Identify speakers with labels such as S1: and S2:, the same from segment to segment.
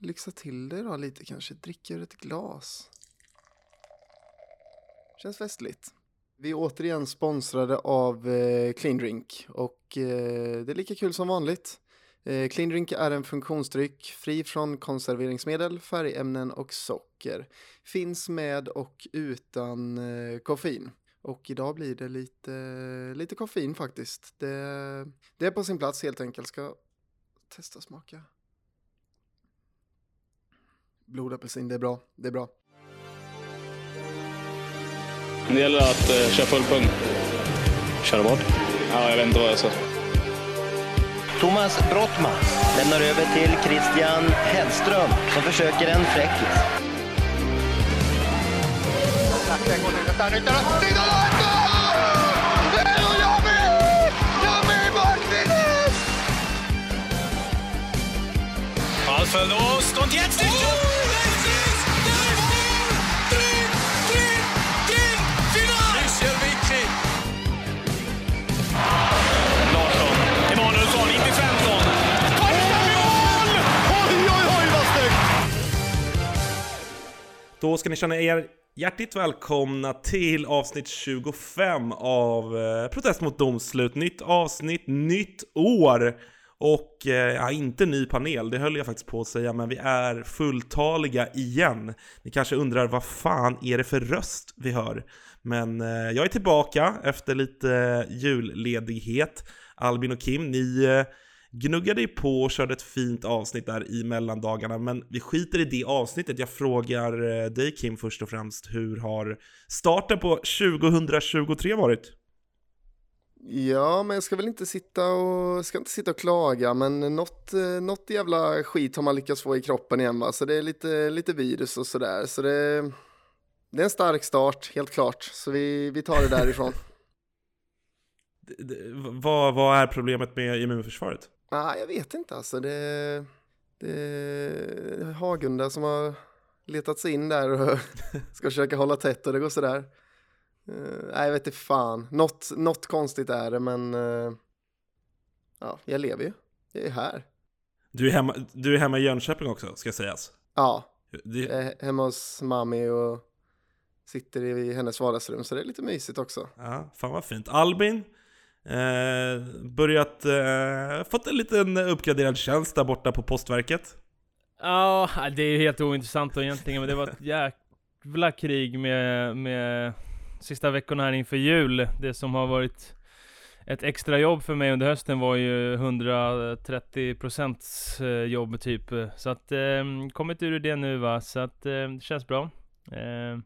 S1: lyxa till det då lite kanske. Dricka ur ett glas. Känns festligt. Vi är återigen sponsrade av eh, Clean Drink och eh, det är lika kul som vanligt. Eh, Clean Drink är en funktionsdryck fri från konserveringsmedel, färgämnen och socker. Finns med och utan eh, koffein. Och idag blir det lite, lite koffein faktiskt. Det, det är på sin plats helt enkelt. Ska testa smaka. Blodapelsin, det är bra. Det är bra.
S2: Det gäller att eh, köra full pung.
S3: Köra vad?
S2: Ja, jag vet inte vad jag ska...
S4: Thomas Brottman lämnar över till Christian Hellström som försöker en fräckis.
S5: Ballförlust und jetzt
S6: Då ska ni känna er hjärtligt välkomna till avsnitt 25 av eh, Protest mot domslut. Nytt avsnitt, nytt år! Och eh, ja, inte ny panel, det höll jag faktiskt på att säga, men vi är fulltaliga igen. Ni kanske undrar vad fan är det för röst vi hör? Men eh, jag är tillbaka efter lite julledighet. Albin och Kim, ni eh, gnuggade ju på och körde ett fint avsnitt där i mellandagarna, men vi skiter i det avsnittet. Jag frågar eh, dig Kim först och främst, hur har starten på 2023 varit?
S1: Ja, men jag ska väl inte sitta och, ska inte sitta och klaga, men något, eh, något jävla skit har man lyckats få i kroppen igen va? Så det är lite, lite virus och sådär. Så det, det är en stark start, helt klart. Så vi, vi tar det därifrån.
S6: Vad, vad är problemet med immunförsvaret?
S1: Nej, jag vet inte alltså. Det, det är Hagunda som har letat sig in där och ska försöka hålla tätt och det går sådär. Uh, nej, jag vet inte fan. Något, något konstigt är det, men uh, ja, jag lever ju. Jag är här.
S6: Du är hemma, du är hemma i Jönköping också, ska sägas.
S1: Ja,
S6: Det,
S1: jag är hemma hos mami och sitter i hennes vardagsrum, så det är lite mysigt också.
S6: ja, fan vad fint. Albin, eh, börjat, eh, fått en liten uppgraderad tjänst där borta på postverket.
S7: Ja, det är helt ointressant då egentligen, men det var ett jävla krig med, med sista veckorna här inför jul. Det som har varit ett extra jobb för mig under hösten var ju 130% eh, jobb typ. Så att, eh, kommit ur det nu va, så att eh, det känns bra. Eh,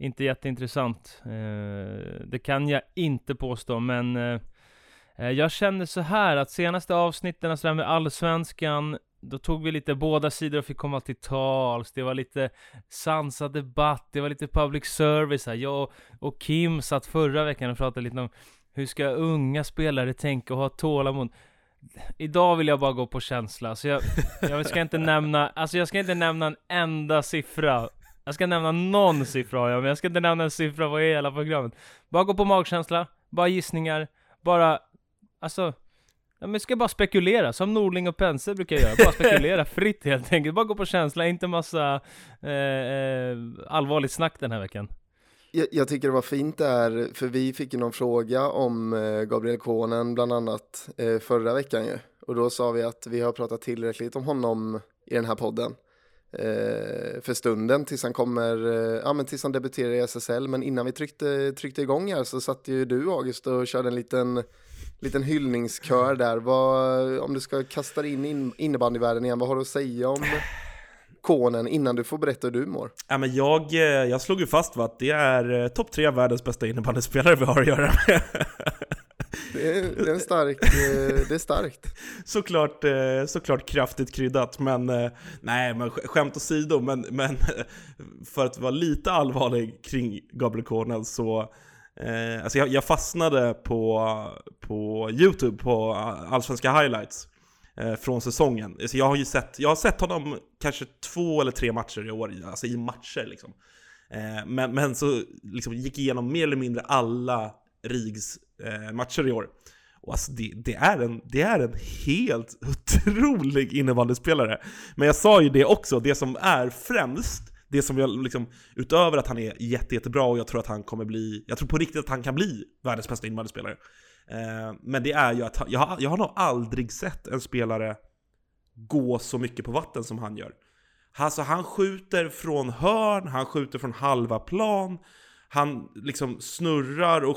S7: inte jätteintressant. Eh, det kan jag inte påstå, men eh, eh, jag känner så här att senaste avsnitten, sådär med Allsvenskan, då tog vi lite båda sidor och fick komma till tals. Det var lite sansad debatt, det var lite public service här. Jag och Kim satt förra veckan och pratade lite om hur ska unga spelare tänka och ha tålamod. Idag vill jag bara gå på känsla, så jag, jag ska inte nämna, alltså jag ska inte nämna en enda siffra. Jag ska nämna någon siffra jag, men jag ska inte nämna en siffra på hela programmet. Bara gå på magkänsla, bara gissningar, bara, alltså Ja men ska bara spekulera, som Norling och Pense brukar göra, bara spekulera fritt helt enkelt, bara gå på känsla, inte massa eh, eh, allvarligt snack den här veckan
S1: Jag, jag tycker det var fint där, för vi fick ju någon fråga om eh, Gabriel Konen bland annat eh, förra veckan ju. Och då sa vi att vi har pratat tillräckligt om honom i den här podden. Eh, för stunden tills han kommer, eh, ja men tills han debuterar i SSL. Men innan vi tryckte, tryckte igång här så satt ju du August och körde en liten, liten hyllningskör där. Vad, om du ska kasta dig in i innebandyvärlden igen, vad har du att säga om Konen innan du får berätta hur du mår?
S6: Ja, men jag, eh, jag slog ju fast va, att det är topp tre av världens bästa innebandyspelare vi har att göra med.
S1: Det är, det är en stark, eh, det är starkt.
S6: såklart, eh, såklart kraftigt kryddat, men eh, nej, men skämt åsido, men, men för att vara lite allvarlig kring Gabriel Cornell så eh, alltså jag, jag fastnade på, på YouTube på allsvenska highlights eh, från säsongen. Alltså jag har ju sett, jag har sett honom kanske två eller tre matcher i år, alltså i matcher liksom. Eh, men, men så liksom gick igenom mer eller mindre alla Rigs eh, matcher i år. Och alltså det, det, är en, det är en helt otrolig innebandyspelare. Men jag sa ju det också, det som är främst, det som jag liksom, utöver att han är jätte, jättebra och jag tror att han kommer bli, jag tror på riktigt att han kan bli världens bästa innebandyspelare. Eh, men det är ju att jag, har, jag har nog aldrig sett en spelare gå så mycket på vatten som han gör. Alltså han skjuter från hörn, han skjuter från halva plan, han liksom snurrar och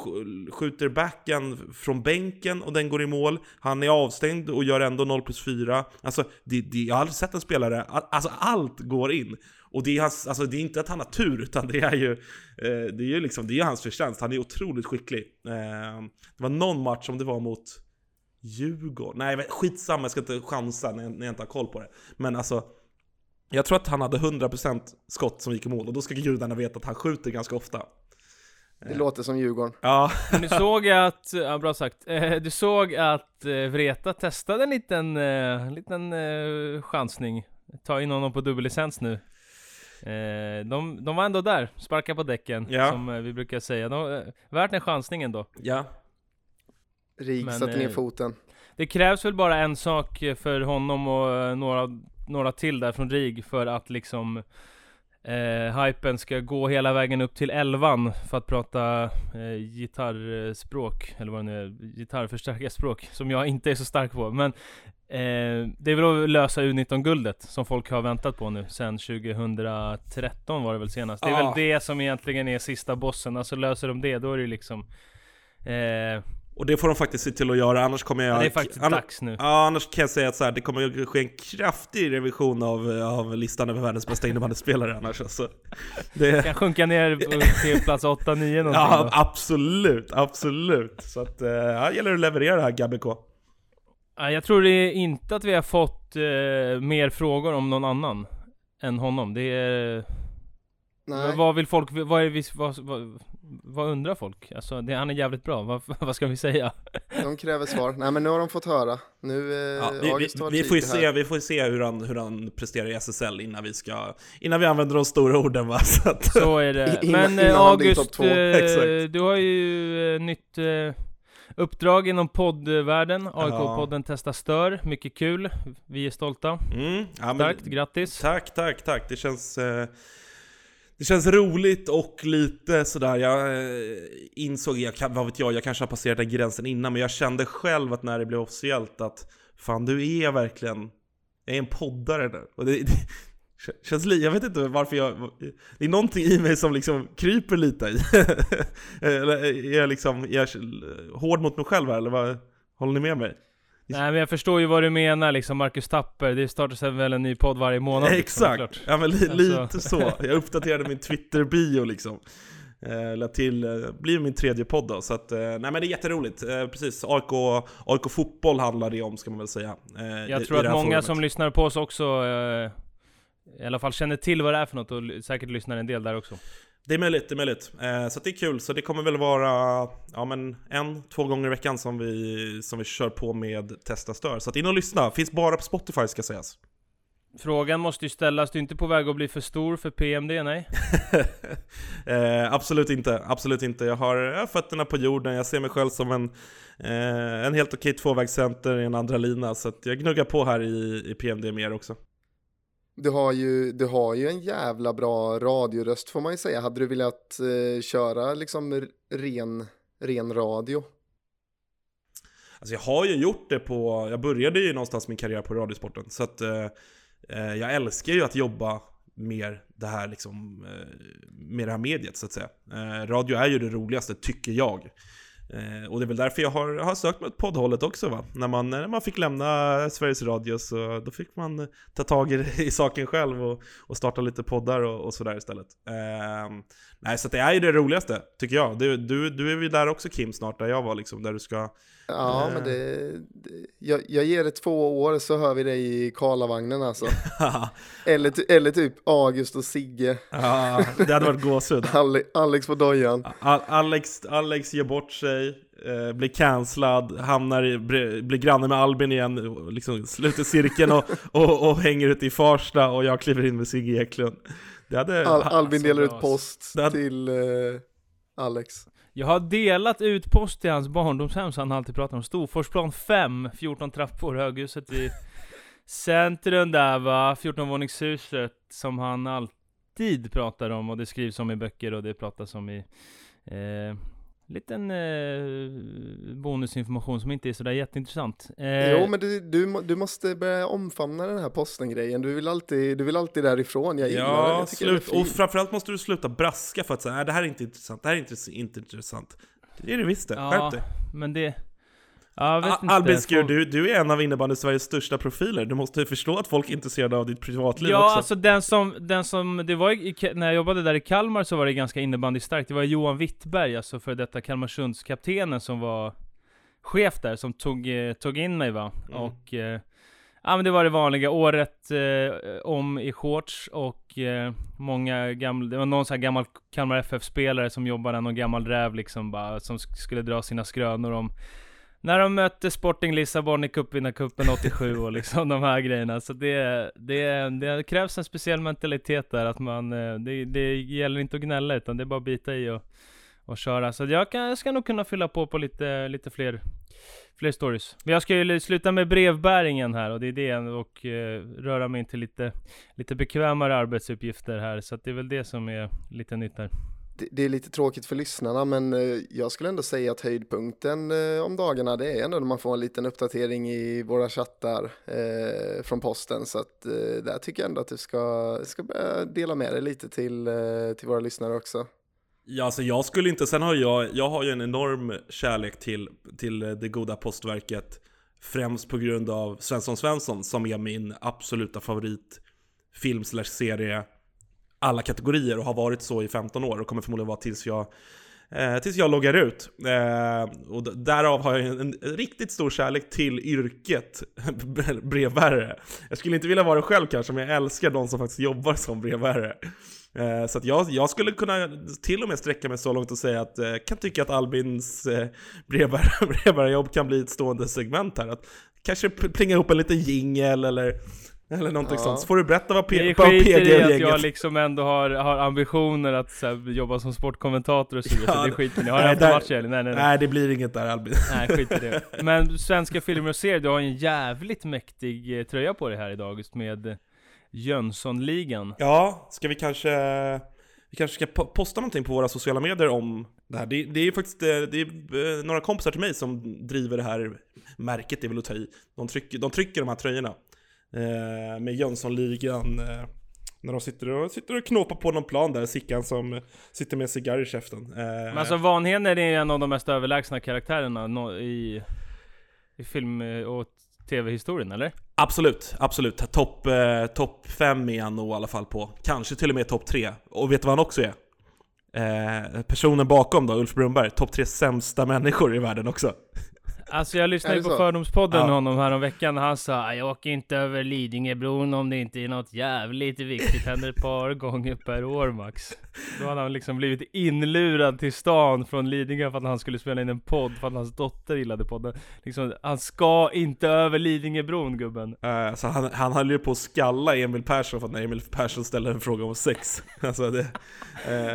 S6: skjuter backen från bänken och den går i mål. Han är avstängd och gör ändå 0 plus 4. Alltså, det, det, jag har aldrig sett en spelare, alltså allt går in. Och det är, hans, alltså, det är inte att han har tur, utan det är ju, eh, det är ju liksom, det är hans förtjänst. Han är otroligt skicklig. Eh, det var någon match, som det var mot Djurgården, nej skitsamma, jag ska inte chansa när jag, när jag inte har koll på det. Men alltså, jag tror att han hade 100% skott som gick i mål och då ska gudarna veta att han skjuter ganska ofta.
S1: Det låter som Djurgården.
S6: Ja.
S7: Men du såg att, ja bra sagt, eh, du såg att eh, Vreta testade en liten, eh, liten eh, chansning. Ta in honom på dubbellicens nu. De, de var ändå där, sparka på däcken,
S6: Ja.
S7: som vi brukar säga. De, värt en chansning ändå.
S6: Ja.
S1: Rik
S7: Men,
S1: satte ner foten.
S7: Det krävs väl bara en sak för honom och några, några till där från RIG för att liksom eh, hypen ska gå hela vägen upp till elvan för att prata eh, gitarrspråk, eller vad det nu är, gitarrförstärkarspråk, som jag inte är så stark på. Men eh, det är väl att lösa U19-guldet som folk har väntat på nu sen 2013 var det väl senast. Det är väl det som egentligen är sista bossen, alltså löser de det, då är det liksom eh,
S6: Och det får de faktiskt se till att göra, annars kommer jag...
S7: det är faktiskt
S6: annars,
S7: dags nu.
S6: Ja, annars kan jag säga att så här, det kommer att ske en kraftig revision av, av listan över världens bästa innebandyspelare annars alltså. Det,
S7: Kan sjunka ner till plats 8-9 någonting
S6: ja,
S7: då.
S6: absolut, absolut. Så att, eh, ja, det gäller att leverera det här Gabby K.
S7: Ja, Jag tror inte att vi har fått eh, mer frågor om någon annan än honom. Det är...
S1: Nej,
S7: Vad vill folk, vad, är vi, vad, vad, vad undrar folk? Alltså, det, han är jävligt bra, vad, vad ska vi säga?
S1: de kräver svar. Nej men nu har de fått höra. Nu, eh,
S6: Ja, vi, vi, vi, får ju se, vi får se hur han, hur han presterar i SSL innan vi ska, innan vi använder de stora orden va. Så att,
S7: Så är det.
S1: Innan-
S7: Men eh,
S1: innan topp
S7: August,
S1: två.
S7: eh, du har ju eh, nytt eh, uppdrag inom poddvärlden.
S6: Ja.
S7: AIK-podden testar stör, mycket kul. Vi är stolta.
S6: mm, ja, men-
S7: Starkt, grattis.
S6: Tack, tack, tack. Det känns, eh, det känns roligt och lite sådär, jag eh, insåg, jag, vad vet jag, jag kanske har passerat den gränsen innan, men jag kände själv att när det blev officiellt att fan du är verkligen, jag är en poddare nu. Och det, det känns lite, jag vet inte varför jag, det är någonting i mig som liksom kryper lite i. eller är jag liksom, är jag hård mot mig själv här, eller vad, håller ni med mig?
S7: Nej men jag förstår ju vad du menar liksom, Marcus Tapper. Det startas väl en ny podd varje månad liksom,
S6: Exakt,
S7: såklart.
S6: ja men li,
S7: Alltså.
S6: lite så. Jag uppdaterade min Twitter-bio liksom. Eh, till, eh, blir min tredje podd då. Så att, eh, nej men det är jätteroligt. Eh, precis, AIK, AIK fotboll handlar det om ska man väl säga.
S7: Jag
S6: i-
S7: tror
S6: i
S7: att många
S6: forumet.
S7: som lyssnar på oss också i alla fall känner till vad det är för något och säkert lyssnar en del där också.
S6: Det är möjligt, det är möjligt. Eh, så det är kul. Så det kommer väl vara ja, men en, två gånger i veckan som vi, som vi kör på med Testa Stör. Så att in och lyssna. Finns bara på Spotify ska sägas.
S7: Frågan måste ju ställas, du är inte på väg att bli för stor för PMD, nej?
S6: eh, absolut inte, absolut inte. Jag har, jag har fötterna på jorden, jag ser mig själv som en, eh, en helt okej tvåvägscenter i en andra lina. Så jag gnuggar på här i, i PMD mer också.
S1: Du har, ju, du har ju en jävla bra radioröst får man ju säga. Hade du velat eh, köra liksom ren, ren radio?
S6: Alltså jag har ju gjort det på, jag började ju någonstans min karriär på Radiosporten. Så att eh, eh, jag älskar ju att jobba mer det här liksom, eh, med det här mediet så att säga. Eh, radio är ju det roligaste, tycker jag. Eh, och det är väl därför jag har, har sökt mig åt poddhållet också va. När man, när man fick lämna Sveriges Radio så då fick man ta tag i, i saken själv och, och starta lite poddar och, och sådär istället. Eh, nej, så det är ju det roligaste, tycker jag. Du, du, du är väl där också Kim snart, där jag var liksom, där du ska...
S1: Ja,
S6: Eh.
S1: men det, det jag, jag ger det två år så hör vi dig i Karlavagnen alltså. eller, eller typ August och Sigge,
S6: Ja, det hade varit gåshud.
S1: Ale, Alex på dojan.
S6: Al- Alex, Alex ger bort sig, eh, blir cancellad, hamnar i, blir, granne med Albin igen, liksom sluter cirkeln och, och, och hänger ute i Farsta och jag kliver in med Sigge Eklund. Det hade...
S1: Al, Albin
S7: så
S1: delar ut post
S6: hade-
S1: till eh, Alex.
S7: Jag har delat ut post till hans barndomshem som han alltid pratar om. Storforsplan 5, 14 trappor, höghuset i centrum där va, 14-våningshuset som han alltid pratar om och det skrivs om i böcker och det pratas om i eh, liten eh, bonusinformation som inte är sådär jätteintressant. Eh,
S1: Jo, men du, du, du måste börja omfamna den här posten-grejen. Du vill alltid, du vill alltid därifrån. Jag gillar.
S6: Ja,
S1: Jag
S6: slut. Och framförallt måste du sluta braska för att säga det här är inte intressant, det här är inte, inte intressant. Det är det visst det,
S7: Ja,
S6: skärp dig.
S7: men det... Ja.
S6: Albin Skur, du, du är en av innebandy Sveriges största profiler. Du måste förstå att folk är intresserade av ditt privatliv
S7: Ja,
S6: också.
S7: alltså den som, den som, det var i, när jag jobbade där i Kalmar så var det ganska innebandystarkt. Det var Johan Wittberg, alltså för detta Kalmarsundskaptenen som var chef där, som tog, eh, tog in mig va.
S6: Mm.
S7: Och, eh, ja men det var det vanliga, året eh, om i shorts och eh, många gamla, det var någon sån här gammal Kalmar FF-spelare som jobbade någon gammal räv liksom bara, som sk- skulle dra sina skrönor om när de mötte Sporting Lissabon i cupvinnarcupen 87 och liksom de här grejerna. Så det, det, det krävs en speciell mentalitet där, att man, eh, det, det gäller inte att gnälla utan det är bara att bita i och, och köra. Så jag, kan, jag ska nog kunna fylla på på lite, lite fler, fler stories. Men jag ska ju sluta med brevbäringen här och det är det och eh, röra mig in till lite, lite bekvämare arbetsuppgifter här. Så att det är väl det som är lite nytt här.
S1: Det, det är lite tråkigt för lyssnarna, men eh, jag skulle ändå säga att höjdpunkten eh, om dagarna, det är ändå när man får en liten uppdatering i våra chattar eh, från posten. Så att eh, där tycker jag ändå att du ska, ska börja dela med dig lite till, eh, till våra lyssnare också.
S6: Ja, alltså jag skulle inte, sen har jag, jag har ju en enorm kärlek till, till eh, det goda postverket Främst på grund av Svensson Svensson som är min absoluta favorit film slash serie alla kategorier och har varit så i 15 år och kommer förmodligen vara tills jag eh, tills jag loggar ut. Eh, och därav har jag en, en riktigt stor kärlek till yrket brevbärare. Jag skulle inte vilja vara det själv kanske, men jag älskar de som faktiskt jobbar som brevbärare. Eh, så att jag, jag skulle kunna till och med sträcka mig så långt och säga att jag kan tycka att Albins eh, brevbär, brevbärarjobb kan bli ett stående segment här. Att kanske plinga ihop en liten jingel eller, eller någonting
S1: Ja.
S6: sånt. Så får du berätta vad, P-
S7: Det
S6: vad
S7: skiter i att jag liksom ändå har, har ambitioner att så här, jobba som sportkommentator och så vidare,
S6: Ja,
S7: så det skiter ni Har
S6: nej,
S7: ni haft match eller? Nej nej nej.
S6: Nej, det blir inget där Albin.
S7: Nej skit i det. Men svenska filmer och serier, du har en jävligt mäktig eh, tröja på dig här idag just med eh, Jönssonligan.
S6: Ja, ska vi kanske... Vi kanske ska po- posta någonting på våra sociala medier om det här. Det, det är ju faktiskt eh, det är några kompisar till mig som driver det här märket, det är väl att ta i. De trycker, de trycker de här tröjorna. Eh, med Jönssonligan. Eh, när de sitter och, sitter och knåpar på någon plan där, Sickan som sitter med en cigarr i käften. Eh,
S7: Men alltså Vanheden är en av de mest överlägsna karaktärerna nå- i, i film och tv-historien, eller?
S6: Absolut, absolut. Topp eh, top fem är han nog i alla fall på. Kanske till och med topp tre. Och vet du vad han också är? Eh, personen bakom då, Ulf Brunberg, topp tre sämsta människor i världen också.
S7: Alltså jag lyssnade på
S1: så?
S7: Fördomspodden
S6: Ja.
S7: med honom här om veckan och han sa Jag åker inte över Lidingöbron om det inte är något jävligt viktigt, händer ett par gånger per år max. Då hade han liksom blivit inlurad till stan från Lidingö för att han skulle spela in en podd för att hans dotter gillade podden. Liksom, han ska inte över Lidingöbron gubben.
S6: Eh, så han, han höll ju på att skalla Emil Persson för att när Emil Persson ställde en fråga om sex. alltså det, eh,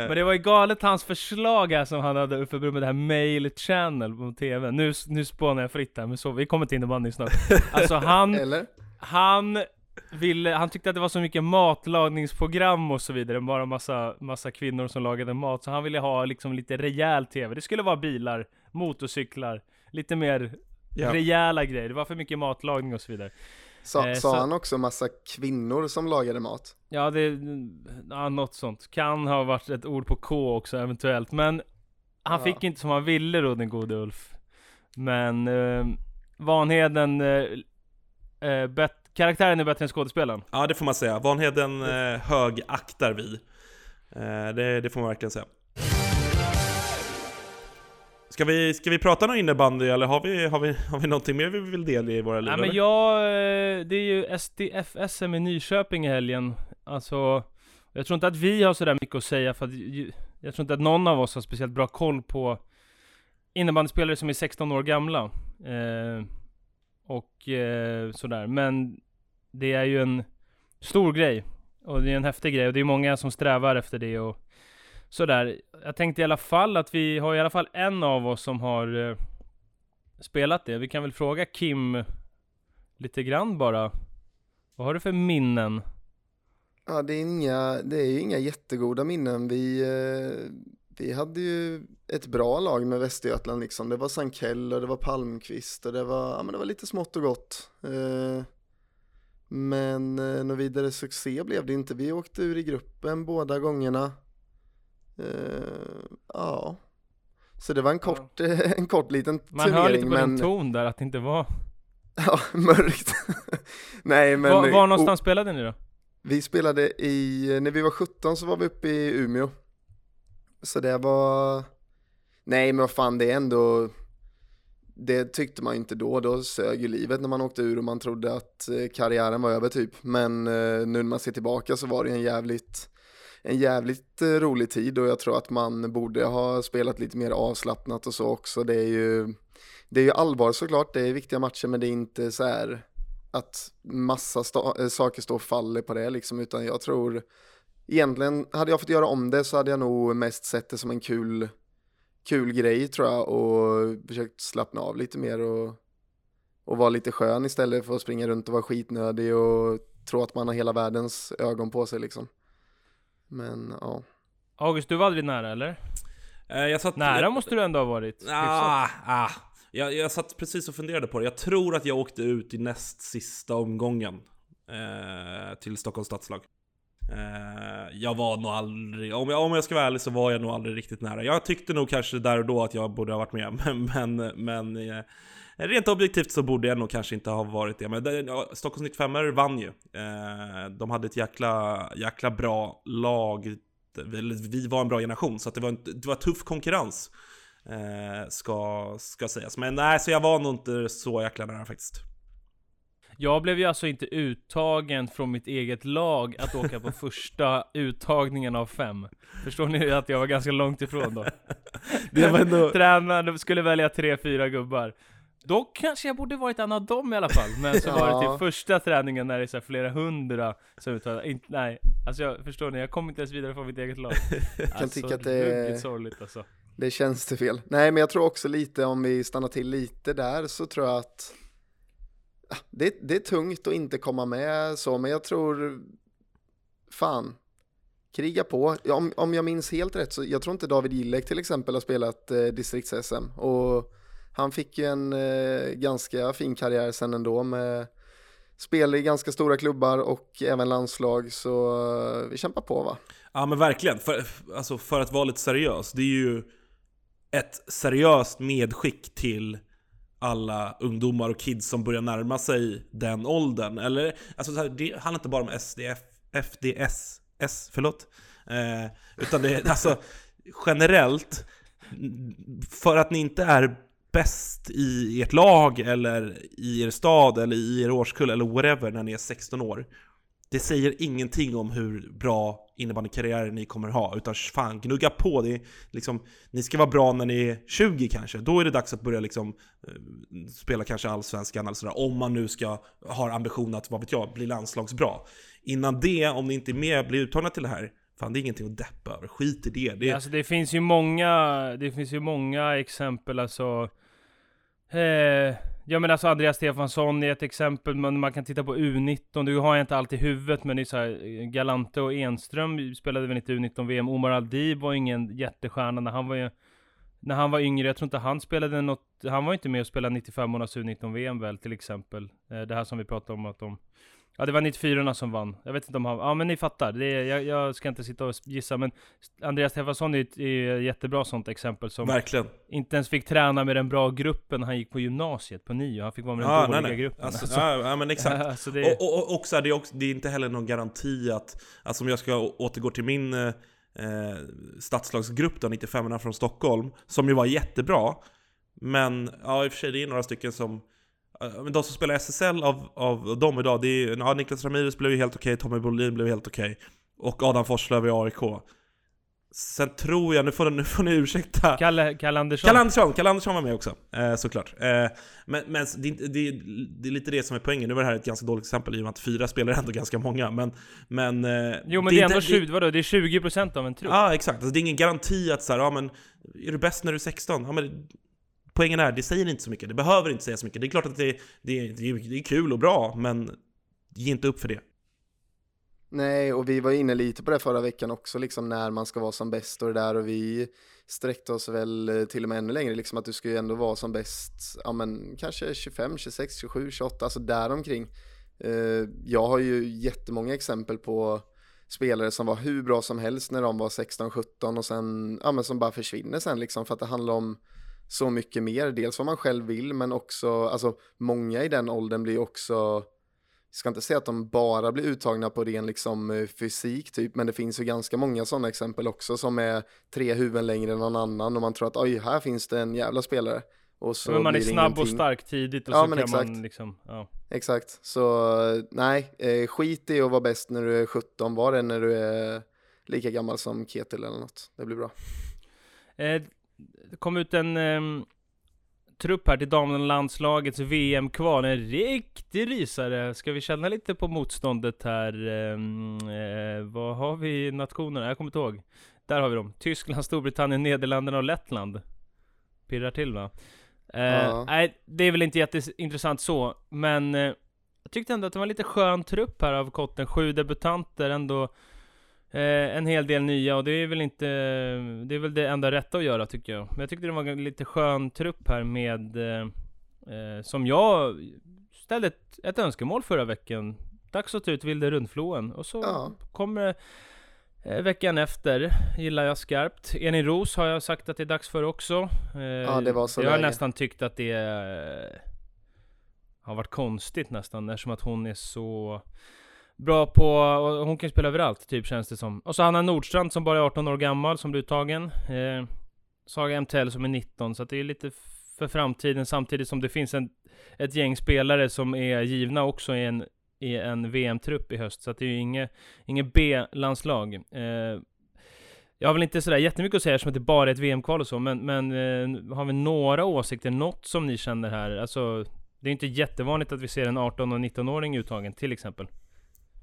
S7: Men det var ju galet hans förslag här som han hade uppe med det här mail channel på TV. Nu, nu spånar jag fritt här, men så, vi kommer till innebandy snart. Alltså han,
S1: Eller?
S7: han ville, han tyckte att det var så mycket matlagningsprogram och så vidare, bara massa, massa kvinnor som lagade mat, så han ville ha liksom lite rejäl TV. Det skulle vara bilar, motorcyklar, lite mer
S6: Ja.
S7: rejäla grejer. Det var för mycket matlagning och så vidare.
S1: Sa,
S7: Eh,
S1: sa
S7: så-
S1: han också massa kvinnor som lagade mat?
S7: Ja, det, ja, något sånt. Kan ha varit ett ord på K också eventuellt, men han
S1: Ja.
S7: fick inte som han ville då, den gode Ulf. Men eh, Vanheden, eh, eh, bet, karaktären är bättre än skådespelaren.
S6: ja, det får man säga. Vanheden eh, högaktar vi. Eh, det, det får man verkligen säga. Ska vi, ska vi prata någon innebandy eller har vi, har, vi, har vi någonting mer vi vill dela i våra liv?
S7: Nej men
S6: eller?
S7: jag, eh, det är ju SDF-SM i Nyköping i helgen. Alltså, jag tror inte att vi har sådär mycket att säga för att jag tror inte att någon av oss har speciellt bra koll på innebandyspelare som är 16 år gamla. Eh, och eh, sådär. Men det är ju en stor grej. Och det är en häftig grej och det är många som strävar efter det och sådär. Jag tänkte i alla fall att vi har i alla fall en av oss som har eh, spelat det. Vi kan väl fråga Kim lite grann bara. Vad har du för minnen?
S1: Ja, det är, inga, det är ju inga jättegoda minnen. Vi, eh, vi hade ju ett bra lag med Västergötland liksom. Det var Sankell och det var Palmqvist och det var, ja, men det var lite smått och gott. Eh, men eh, någon vidare succé blev det inte. Vi åkte ur i gruppen båda gångerna. Eh, ja, så det var en kort, en kort liten
S7: Man
S1: turnering.
S7: hör lite på
S1: men,
S7: din ton där att det inte var...
S1: Ja, mörkt. Nej men...
S7: var, var någonstans
S1: o-
S7: spelade ni då?
S1: Vi spelade i, när vi var 17 så var vi uppe i Umeå. Så det var, nej men vad fan det är ändå, det tyckte man inte då, då sög ju livet när man åkte ur och man trodde att eh, karriären var över typ. Men eh, nu när man ser tillbaka så var det en jävligt, en jävligt eh, rolig tid och jag tror att man borde ha spelat lite mer avslappnat och så också. Det är ju, det är ju allvar såklart, det är viktiga matcher men det är inte så här att massa sta- eh, saker står och faller på det liksom, utan jag tror egentligen, hade jag fått göra om det så hade jag nog mest sett det som en kul, kul grej tror jag och försökt slappna av lite mer och, och vara lite skön istället för att springa runt och vara skitnödig och tro att man har hela världens ögon på sig liksom. Men ja.
S7: August, du var aldrig nära eller?
S6: Eh, jag satt,
S7: Nära
S6: jag,
S7: måste du ändå ha varit.
S6: Ah, ah. Jag, jag satt precis och funderade på det. Jag tror att jag åkte ut i näst sista omgången eh, till Stockholms stadslag. Eh, jag var nog aldrig, om jag, om jag ska vara ärlig så var jag nog aldrig riktigt nära. Jag tyckte nog kanske där och då att jag borde ha varit med, men, men, men eh, rent objektivt så borde jag nog kanske inte ha varit det. Men ja, Stockholms 95 vann ju. Eh, de hade ett jäkla, jäkla bra lag. Vi var en bra generation, så att det, var en, det var tuff konkurrens. Ska, ska sägas. Men nej, så jag var nog inte så jäkla nära faktiskt.
S7: Jag blev ju alltså inte uttagen från mitt eget lag att åka på första uttagningen av fem. Förstår ni att jag var ganska långt ifrån då?
S6: Det var ändå...
S7: Tränaren skulle välja tre, fyra gubbar. Då kanske jag borde varit en av dem i alla fall. Men så var det till första träningen när det är så flera hundra som uttalar, nej. Alltså jag förstår ni, jag kom inte ens vidare från mitt eget lag.
S1: kan tycka att det är-
S7: sorgligt alltså.
S1: Det känns det fel. Nej, men jag tror också lite, om vi stannar till lite där, så tror jag att det, det är tungt att inte komma med så, men jag tror, fan, kriga på. Om, om jag minns helt rätt så, jag tror inte David Gillek till exempel har spelat eh, distrikts-SM och han fick ju en eh, ganska fin karriär sen ändå med spel i ganska stora klubbar och även landslag, så eh, vi kämpar på va?
S6: Ja men verkligen, för, alltså, för att vara lite seriös. Det är ju ett seriöst medskick till alla ungdomar och kids som börjar närma sig den åldern. Eller, alltså, så här, det handlar inte bara om SDF, FDS, S, förlåt. Eh, utan det är alltså generellt, för att ni inte är bäst i ert lag eller i er stad eller i er årskull eller whatever när ni är 16 år. Det säger ingenting om hur bra innebandykarriär ni kommer ha, utan fan gnugga på. Det liksom, ni ska vara bra när ni är 20 kanske, då är det dags att börja liksom, eh, spela kanske allsvenskan eller sådär, om man nu ska ha ambition att, vad vet jag, bli landslagsbra. Innan det, om ni inte är med, blir uttagna till det här, fan det är ingenting att deppa över, skit i det. det
S7: Alltså det finns ju många, det finns ju många exempel alltså eh, Ja men alltså Andreas Stefansson är ett exempel, men man kan titta på U19, du har jag inte allt i huvudet men det är så här, Galante och Enström spelade väl inte U19-VM, Omar Aldib var ingen jättestjärna när han var ju När han var yngre, jag tror inte han spelade något, han var ju inte med och spelade 95 månaders U19-VM väl till exempel. Eh, det här som vi pratade om att de Ja det var 94 som vann. Jag vet inte om han, ja men ni fattar. Det är, jag, jag ska inte sitta och gissa men Andreas Stefansson är ett är ett jättebra sånt exempel som
S6: Verkligen.
S7: inte ens fick träna med den bra gruppen han gick på gymnasiet på nio. Han fick vara med den
S6: Ja,
S7: dåliga
S6: nej, nej.
S7: gruppen.
S6: Alltså, ja, ja, men exakt.
S7: alltså det,
S6: Och, och, och också, är det, också, det är inte heller någon garanti att, alltså om jag ska återgå till min eh, eh, stadslagsgrupp då, 95 från Stockholm, som ju var jättebra, men ja i och för sig det är några stycken som men de som spelar SSL av, av dem idag, det är ja, Niklas Ramirez blev ju helt okej, Tommy Bolin blev helt okej, och Adam Forslöv i AIK. Sen tror jag, nu får, nu får ni ursäkta
S7: Kalle, Kalle Andersson.
S6: Kalle Andersson, Kalle Andersson var med också, eh, såklart. Eh, men men det, det, det är lite det som är poängen. Nu var det här ett ganska dåligt exempel i och med att fyra spelare är ändå ganska många, men... men eh,
S7: Jo men det, är ändå
S6: inte-
S7: 20, vadå? Det är 20% av en trupp.
S6: Ja, exakt. Alltså, det är ingen garanti att så här, ja men, är du bäst när du är 16? Ja, men, poängen är, det säger inte så mycket. Det behöver inte säga så mycket. Det är klart att det, det, det, det är kul och bra, men ge inte upp för det.
S1: Nej, och vi var inne lite på det förra veckan också, liksom när man ska vara som bäst och det där och vi sträckte oss väl eh, till och med ännu längre, liksom att du ska ju ändå vara som bäst, ja men kanske 25, 26, 27, 28, alltså däromkring. Eh, jag har ju jättemånga exempel på spelare som var hur bra som helst när de var 16, 17 och sen, ja men som bara försvinner sen liksom för att det handlar om så mycket mer, dels vad man själv vill men också, alltså många i den åldern blir också jag ska inte säga att de bara blir uttagna på ren liksom, eh, fysik typ, men det finns ju ganska många sådana exempel också som är tre huvuden längre än någon annan och man tror att oj, här finns det en jävla spelare. Och så
S7: men man är snabb och
S1: ingenting.
S7: stark tidigt och
S1: Ja,
S7: så
S1: men
S7: kan
S1: exakt.
S7: man liksom, ja.
S1: Exakt, så nej, eh, skit i att vara bäst när du är 17, var det när du är lika gammal som Ketil eller något. Det blir bra.
S7: Eh, det kom ut en ehm, trupp här till damlandslagets VM-kval. En riktig rysare. Ska vi känna lite på motståndet här? Ehm, eh, vad har vi nationerna? Jag kommer inte ihåg. Där har vi dem. Tyskland, Storbritannien, Nederländerna och Lettland. Pirrar till va? Eh,
S1: Ja.
S7: Nej, det är väl inte jätteintressant så, men eh, jag tyckte ändå att det var en lite skön trupp här av Kotten. Sju debutanter ändå. Eh, en hel del nya och det är väl inte, det är väl det enda rätta att göra tycker jag. Men jag tyckte det var en lite skön trupp här med, eh, eh, som jag ställde ett, ett önskemål förra veckan. Dags att ta ut Vilde Rundfloen. Och så
S1: Ja.
S7: kommer eh, veckan efter, gillar jag skarpt. Elin Ros har jag sagt att det är dags för också. Eh,
S1: Ja, det var så
S7: Jag har nästan tyckt att det eh, har varit konstigt nästan, eftersom att hon är så bra på, och hon kan ju spela överallt, typ känns det som. Och så Hanna Nordstrand som bara är 18 år gammal, som blir uttagen. Eh, Saga MTL som är 19, så att det är lite för framtiden, samtidigt som det finns en, ett gäng spelare som är givna också i en, i en VM-trupp i höst. Så att det är ju inget, inget B-landslag. Eh, jag har väl inte sådär jättemycket att säga eftersom att det bara är ett VM-kval och så, men, men eh, har vi några åsikter, något som ni känner här? Alltså, det är inte jättevanligt att vi ser en 18 och 19-åring uttagen, till exempel.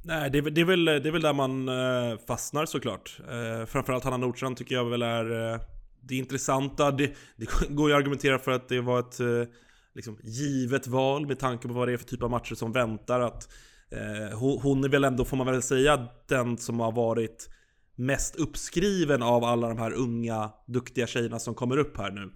S6: Nej, det är, väl- det, är väl, det är väl där man eh, fastnar såklart. Eh, framförallt Hanna Nordstrand tycker jag väl är eh, det intressanta. Det, det går ju att argumentera för att det var ett eh, liksom, givet val med tanke på vad det är för typ av matcher som väntar. Att, eh, hon är väl ändå, får man väl säga, den som har varit mest uppskriven av alla de här unga, duktiga tjejerna som kommer upp här nu.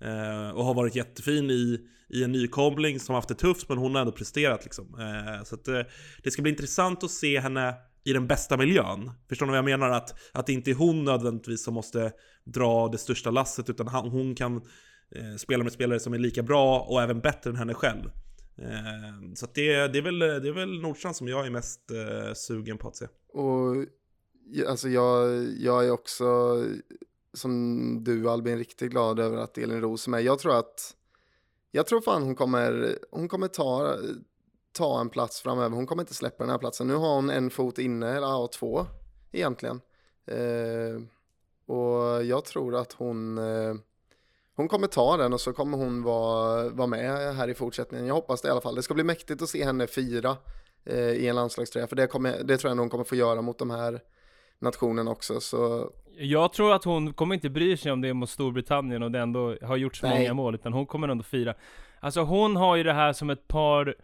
S6: Eh, och har varit jättefin i, i en nykomling som har haft det tufft, men hon har ändå presterat liksom. Eh, så att, eh, det ska bli intressant att se henne i den bästa miljön. Förstår ni vad jag menar? Att, att det inte är hon nödvändigtvis som måste dra det största lasset, utan han, hon kan eh, spela med spelare som är lika bra och även bättre än henne själv. Eh, så att det, det, är väl, det är väl Nordstrand som jag är mest eh, sugen på att se.
S1: Och alltså jag, jag är också, som du Albin, riktigt glad över att Elin Roos är med. Jag tror att, jag tror fan hon kommer, hon kommer ta, ta en plats framöver. Hon kommer inte släppa den här platsen. Nu har hon en fot inne, eller ja, två egentligen. Eh, och jag tror att hon, eh, hon kommer ta den och så kommer hon vara, vara med här i fortsättningen. Jag hoppas det i alla fall. Det ska bli mäktigt att se henne fira eh, i en landslagströja. För det, kommer, det tror jag hon kommer få göra mot de här nationerna också. Så
S7: jag tror att hon kommer inte bry sig om det är mot Storbritannien och det ändå har gjort så
S1: Nej.
S7: många mål, utan hon kommer ändå fira. Alltså hon har ju det här som ett par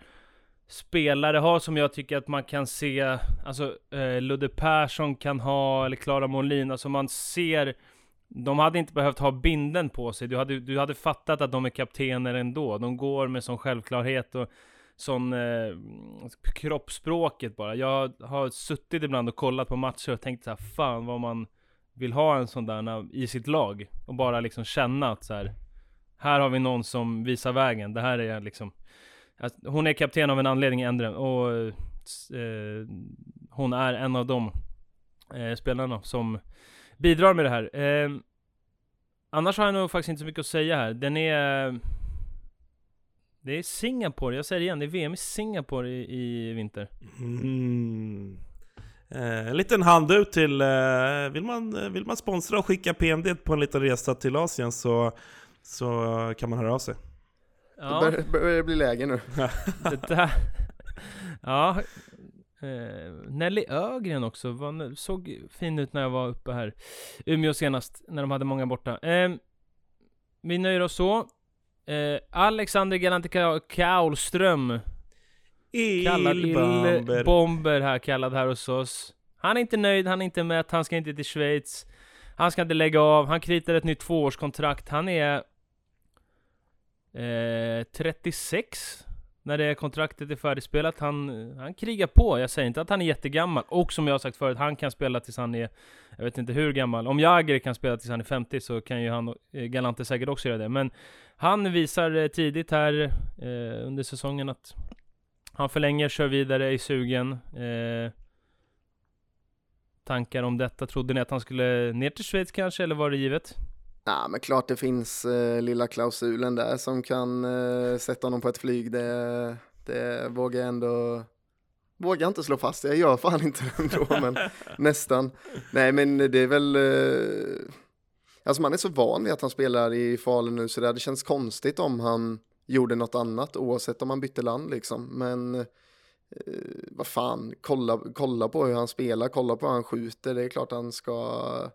S7: spelare har som jag tycker att man kan se, alltså eh, Ludde Persson kan ha, eller Klara Molin, alltså man ser de hade inte behövt ha binden på sig, du hade, du hade fattat att de är kaptener ändå. De går med sån självklarhet och sån eh, kroppsspråket bara. Jag har suttit ibland och kollat på matcher och tänkt så här, fan vad man vill ha en sån där eh, i sitt lag. Och bara liksom känna att så här, här har vi någon som visar vägen. Det här är liksom, att hon är kapten av en anledning Endre, och eh, eh hon är en av de eh, spelarna som bidrar med det här. Eh, annars har jag nog faktiskt inte så mycket att säga här. Den är... Det är Singapore, jag säger det igen, det är VM i Singapore i, i vinter.
S6: Mm. Eh, en liten hand ut till, eh, vill, man, vill man sponsra och skicka PMD på en liten resa till Asien så, så kan man höra av sig.
S1: Ja. Det börjar, börjar bli läge nu.
S7: det där, ja, eh, Nelly Ögren också, var, såg fin ut när jag var uppe här. Umeå senast, när de hade många borta. Eh, vi nöjer oss så. Eh, Alexander Galante Kaulström Kallad Bomber här, kallad här hos oss. Han är inte nöjd, han är inte mätt, han ska inte till Schweiz. Han ska inte lägga av, han kritar ett nytt tvåårskontrakt. Han är eh, 36 när det kontraktet är färdigspelat. Han, han krigar på. Jag säger inte att han är jättegammal. Och som jag har sagt förut, han kan spela tills han är, jag vet inte hur gammal. Om Jagger kan spela tills han är 50 så kan ju han, eh, Galante säkert också göra det. Men han visar eh, tidigt här eh, under säsongen att han förlänger, kör vidare, är sugen. Eh, tankar om detta? Trodde ni att han skulle ner till Schweiz kanske, eller var det givet?
S1: Ja, men klart det finns eh, lilla klausulen där som kan eh, sätta honom på ett flyg. Det, det vågar jag ändå vågar inte slå fast. Jag gör fan inte det ändå, men nästan. Nej, men det är väl... Eh, alltså man är så van vid att han spelar i Falun nu så det känns konstigt om han gjorde något annat oavsett om han bytte land liksom. Men eh, vad fan, kolla, kolla på hur han spelar, kolla på hur han skjuter. Det är klart han ska,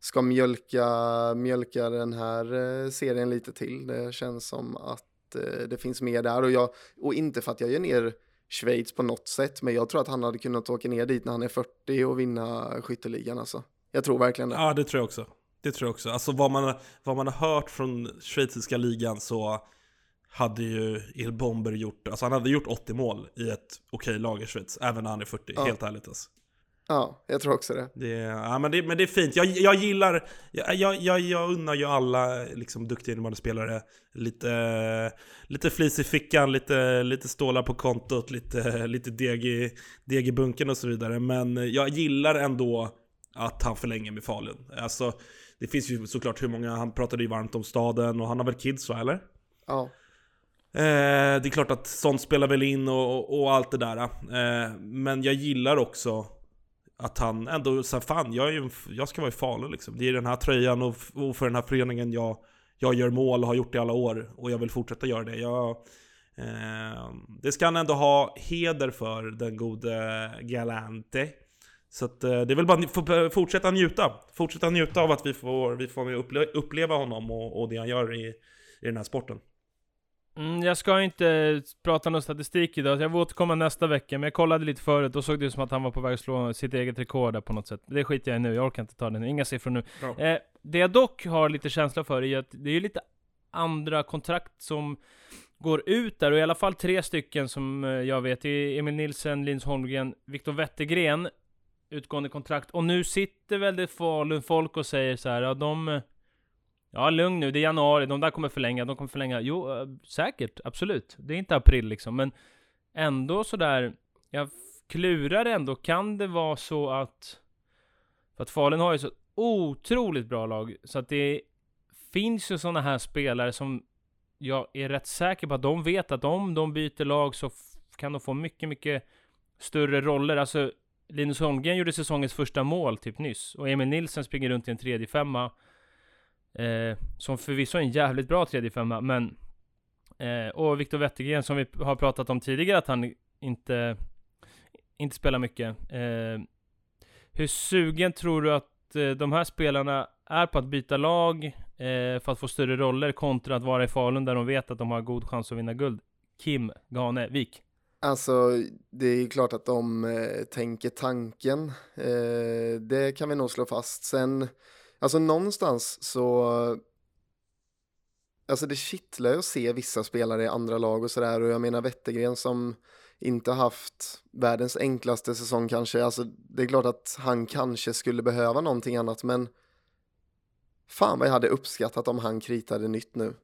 S1: ska mjölka, mjölka den här eh, serien lite till. Det känns som att eh, det finns mer där och, jag, och inte för att jag gör ner Schweiz på något sätt, men jag tror att han hade kunnat åka ner dit när han är 40 och vinna skytteligan alltså. Jag tror verkligen det.
S6: Ja, det tror jag också. Det tror jag också. Alltså vad man, vad man har hört från schweiziska ligan så hade ju Il Bomber gjort, alltså han hade gjort 80 mål i ett okej lag i Schweiz, även när han är 40, ja. helt ärligt alltså.
S1: Ja, jag tror också det.
S6: det ja, men det, men det är fint. Jag, jag gillar, jag, jag, jag unnar ju alla liksom, duktiga innebandy spelare lite, lite flis i fickan, lite, lite stålar på kontot, lite, lite deg, i, deg i bunken och så vidare. Men jag gillar ändå att han förlänger med Falun. Alltså, det finns ju såklart hur många, han pratade ju varmt om staden och han har väl kids va, eller?
S1: Ja.
S6: Eh, det är klart att sånt spelar väl in och, och allt det där. Eh, men jag gillar också att han ändå säger fan, jag, är ju, jag ska vara i Falun liksom. Det är den här tröjan och, och, för den här föreningen jag, jag gör mål och har gjort i alla år. Och jag vill fortsätta göra det. Jag, eh, det ska han ändå ha heder för, den gode Galante. Så att, eh, det är väl bara att fortsätta njuta. Fortsätta njuta av att vi får, vi får uppleva honom och, och det han gör i, i den här sporten.
S7: Mm, jag ska inte prata någon statistik idag, jag får återkomma nästa vecka, men jag kollade lite förut, och såg det ut som att han var på väg att slå sitt eget rekord där på något sätt. Det skiter jag i nu, jag orkar inte ta det nu, inga siffror nu. Eh, det jag dock har lite känsla för är att det är lite andra kontrakt som går ut där, och i alla fall tre stycken som eh, jag vet, det är Emil Nilsen, Linus Holmgren, Viktor Wettergren, utgående kontrakt. Och nu sitter väl det Falun folk och säger så här, ja de Ja, lugn nu, det är januari, de där kommer förlänga, de kommer förlänga. Jo, eh, säkert, absolut. Det är inte april liksom, men ändå sådär, jag klurar ändå, kan det vara så att... För att Falun har ju så otroligt bra lag, så att det finns ju sådana här spelare som jag är rätt säker på att de vet att om de byter lag så kan de få mycket, mycket större roller. Alltså, Linus Holmgren gjorde säsongens första mål typ nyss, och Emil Nilsson springer runt i en tredje femma Eh, som förvisso är en jävligt bra tredje femma, men... Eh, och Viktor Wettergren som vi har pratat om tidigare, att han inte, inte spelar mycket. Eh, hur sugen tror du att eh, de här spelarna är på att byta lag eh, för att få större roller kontra att vara i Falun där de vet att de har god chans att vinna guld? Kim Ganevik.
S1: Alltså, det är klart att de eh, tänker tanken. Eh, det kan vi nog slå fast. Sen Alltså någonstans så... Alltså det kittlar ju att se vissa spelare i andra lag och sådär och jag menar Wettergren som inte haft världens enklaste säsong kanske. Alltså det är klart att han kanske skulle behöva någonting annat men fan vad jag hade uppskattat om han kritade nytt nu.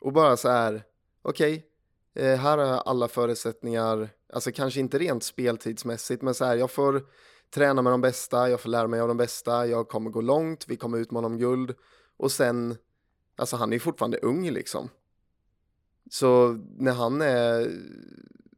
S1: Och bara så här, okej, okay, här har jag alla förutsättningar, alltså kanske inte rent speltidsmässigt men så här, jag får träna med de bästa, jag får lära mig av de bästa, jag kommer gå långt, vi kommer utmana om guld. Och sen, alltså han är ju fortfarande ung liksom. Så när han är,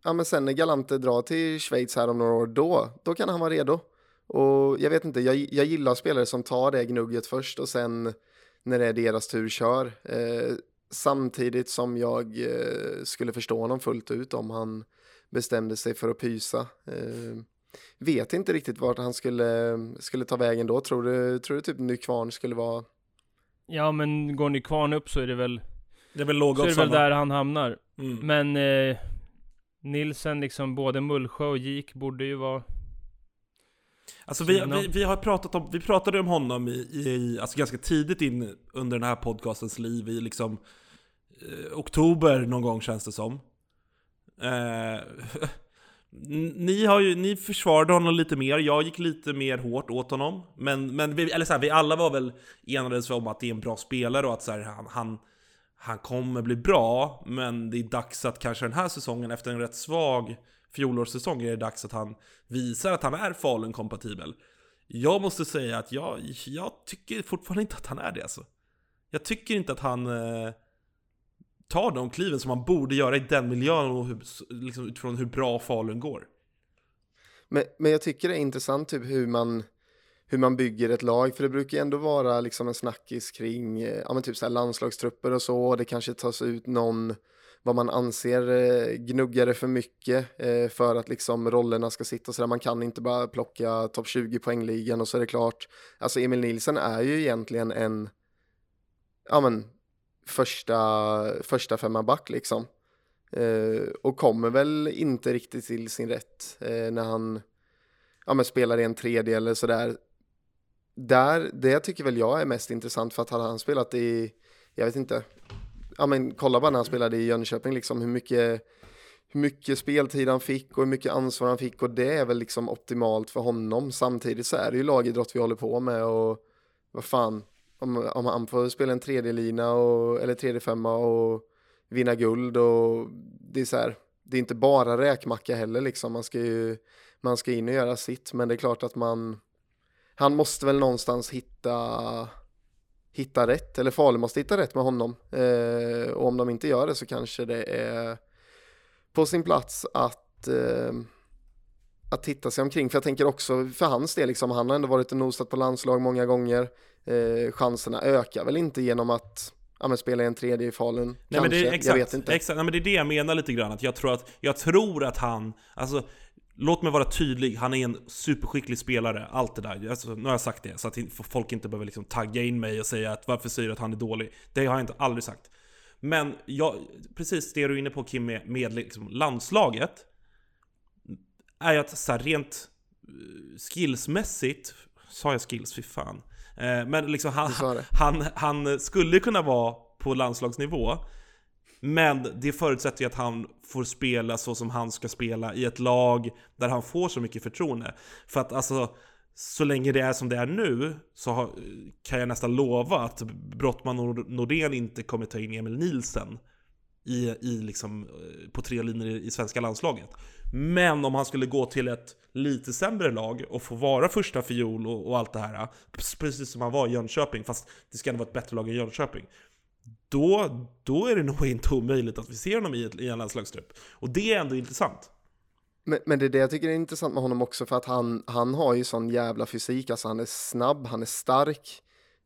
S1: ja men sen när Galante drar till Schweiz här om några år, då, då kan han vara redo. Och jag vet inte, jag, jag gillar spelare som tar det gnugget först och sen när det är deras tur kör. Eh, samtidigt som jag eh, skulle förstå honom fullt ut om han bestämde sig för att pysa. Eh, vet inte riktigt vart han skulle, skulle ta vägen då. Tror du, tror du typ Nykvarn skulle vara...
S7: Ja men går Nykvarn upp så är det väl
S6: Det är väl
S7: Så är det väl där han hamnar.
S6: Mm.
S7: Men eh, Nilsen liksom, både Mullsjö och Gik borde ju vara
S6: Alltså vi, vi, vi har pratat om, vi pratade om honom i, i alltså ganska tidigt in under den här podcastens liv i liksom eh, oktober någon gång känns det som. Eh, ni, har ju, ni försvarade honom lite mer, jag gick lite mer hårt åt honom. Men, men vi, eller så här, vi alla var väl enades om att det är en bra spelare och att så här, han, han, han kommer bli bra. Men det är dags att kanske den här säsongen, efter en rätt svag fjolårssäsong, är det dags att han visar att han är Falun-kompatibel. Jag måste säga att jag, jag tycker fortfarande inte att han är det alltså. Jag tycker inte att han eh, tar de kliven som man borde göra i den miljön och hur, liksom, utifrån hur bra Falun går.
S1: Men, men jag tycker det är intressant typ hur man, hur man bygger ett lag, för det brukar ju ändå vara liksom en snackis kring eh, ja, men typ så här landslagstrupper och så, och det kanske tas ut någon vad man anser eh, gnuggare för mycket eh, för att liksom rollerna ska sitta så där. Man kan inte bara plocka topp 20 poängligan och så är det klart. Alltså Emil Nilsson är ju egentligen en, ja men, första, första femma back liksom. Eh, och kommer väl inte riktigt till sin rätt eh, när han ja, men spelar i en tredje eller sådär. Där, det tycker väl jag är mest intressant för att hade han spelat i, jag vet inte, ja men kolla bara när han spelade i Jönköping liksom hur mycket, hur mycket speltid han fick och hur mycket ansvar han fick och det är väl liksom optimalt för honom. Samtidigt så är det ju lagidrott vi håller på med och vad fan, om, om han får spela en tredje lina och, eller tredje femma och vinna guld och det är så här, det är inte bara räkmacka heller liksom, man ska ju, man ska in och göra sitt, men det är klart att man, han måste väl någonstans hitta, hitta rätt, eller Falun måste hitta rätt med honom, eh, och om de inte gör det så kanske det är på sin plats att eh, att titta sig omkring, för jag tänker också för hans del, liksom, han har ändå varit och nosat på landslag många gånger, eh, chanserna ökar väl inte genom att ja, men spela en tredje i Falun,
S6: Nej,
S1: kanske,
S6: men det är, exakt,
S1: jag vet inte.
S6: Exakt, nej, men det är det jag menar lite grann, att jag tror att, jag tror att han, alltså Låt mig vara tydlig, han är en superskicklig spelare, allt det där. Alltså, nu har jag sagt det, så att folk inte behöver liksom tagga in mig och säga att varför säger du att han är dålig? Det har jag inte aldrig sagt. Men jag, precis det du är inne på Kim med, med liksom landslaget, är att så här, rent eh, skillsmässigt, sa jag skills? Fy fan. Eh, men liksom han, han, han skulle kunna vara på landslagsnivå, men det förutsätter ju att han får spela så som han ska spela i ett lag där han får så mycket förtroende. För att alltså, så länge det är som det är nu så har, kan jag nästan lova att Brottman och Nordén inte kommer ta in Emil Nielsen i, i liksom, eh, på tre linjer i svenska landslaget. Men om han skulle gå till ett lite sämre lag och få vara första fiol och, och allt det här, precis som han var i Jönköping, fast det ska ändå vara ett bättre lag än Jönköping. Då, då är det nog inte omöjligt att vi ser honom i, ett, i en landslagstrupp. Och det är ändå intressant.
S1: Men, men det är det jag tycker är intressant med honom också för att han, han har ju sån jävla fysik, alltså han är snabb, han är stark.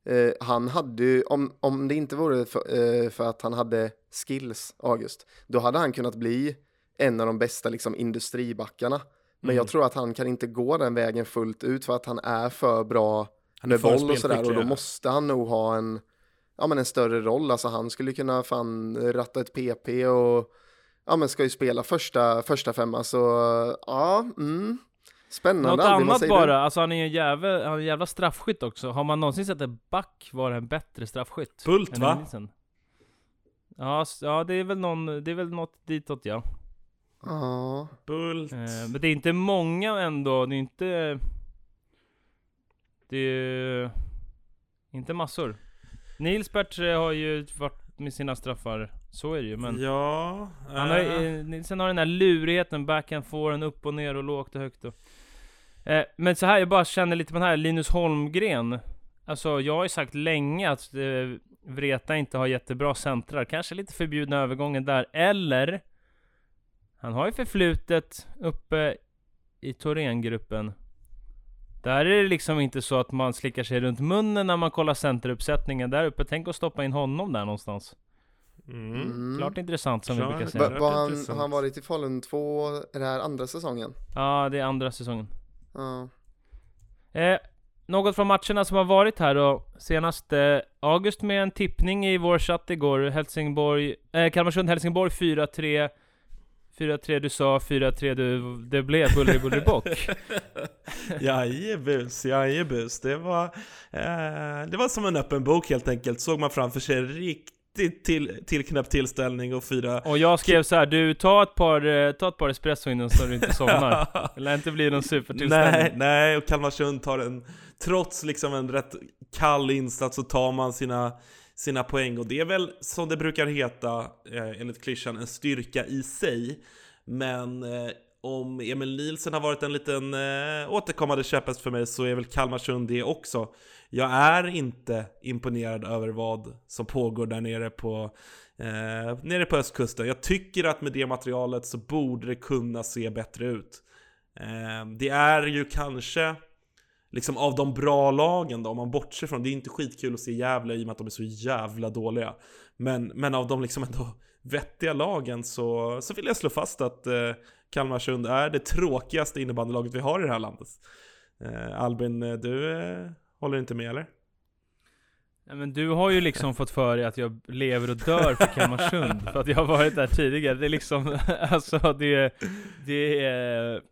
S1: Eh, han hade ju, om, om det inte vore för, eh, för att han hade skills, August, då hade han kunnat bli en av de bästa liksom, industribackarna. Men
S6: Mm.
S1: jag tror att han kan inte gå den vägen fullt ut för att han är för bra
S6: Han är
S1: med boll och sådär och då måste han nog ha en, ja, men en större roll. Alltså han skulle kunna fan ratta ett PP och ja, men ska ju spela första, första femma så ja, mm. Spännande.
S7: Något
S1: Albin,
S7: annat bara, alltså han är ju en jävel, han är en jävla straffskytt också. Har man någonsin sett en back vara en bättre straffskytt?
S6: Bult,
S7: än
S6: va?
S7: Ja, ja det är väl någon, det är väl något ditåt ja.
S1: Ja,
S6: Bult.
S7: Eh, men det är inte många ändå, det är inte... Det är inte massor. Nilsbert eh, har ju varit med sina straffar, så är det ju men...
S6: Ja...
S7: Han har,
S6: eh,
S7: eh, Nilsen har den här lurigheten, backhand forehand, upp och ner och lågt och högt och... Eh, men så här, jag bara känner lite på den här, Linus Holmgren. Alltså jag har ju sagt länge att eh, Vreta inte har jättebra centrar. Kanske lite förbjudna övergången där, eller... Han har ju förflutet uppe i Thorengruppen. Där är det liksom inte så att man slickar sig runt munnen när man kollar centeruppsättningen där uppe. Tänk att stoppa in honom där någonstans.
S6: Mm.
S1: Mm.
S7: Klart intressant som vi
S6: Klart.
S7: brukar
S1: Va,
S7: säga.
S1: var han, han varit i Falun två, är det här andra säsongen?
S7: Ja, det är andra säsongen.
S1: Ja.
S7: Eh, något från matcherna som har varit här då. Senast eh, August med en tippning i vår chatt igår. Helsingborg, eh, Kalmarsund-Helsingborg 4-3. 4-3 du sa, 4-3 du, det blev buller buller bock.
S6: Jajebus, jajebus. Det var, eh, det var som en öppen bok helt enkelt. Såg man framför sig riktigt till, tillknäppt tillställning och fyra...
S7: Och jag skrev så här, du ta ett par, eh, ta ett par espresso innan så du inte somnar. Det lär inte bli någon supertillställning.
S6: Nej, nej, och Kalmarsund tar en, trots liksom en rätt kall insats så tar man sina, sina poäng och det är väl som det brukar heta eh, enligt klyschan en styrka i sig. Men eh, om Emil Nielsen har varit en liten eh, återkommande käpphäst för mig så är väl Kalmarsund det också. Jag är inte imponerad över vad som pågår där nere på, eh, nere på östkusten. Jag tycker att med det materialet så borde det kunna se bättre ut. Eh, det är ju kanske liksom av de bra lagen då, om man bortser från, det är inte skitkul att se Gävle i och med att de är så jävla dåliga. Men, men av de liksom ändå vettiga lagen så, så vill jag slå fast att eh, Kalmarsund är det tråkigaste innebandylaget vi har i det här landet. Eh, Albin, eh, du eh, håller inte med eller?
S7: Nej, men du har ju liksom fått för dig att jag lever och dör för Kalmarsund, för att jag har varit där tidigare. Det är liksom, alltså det, det är...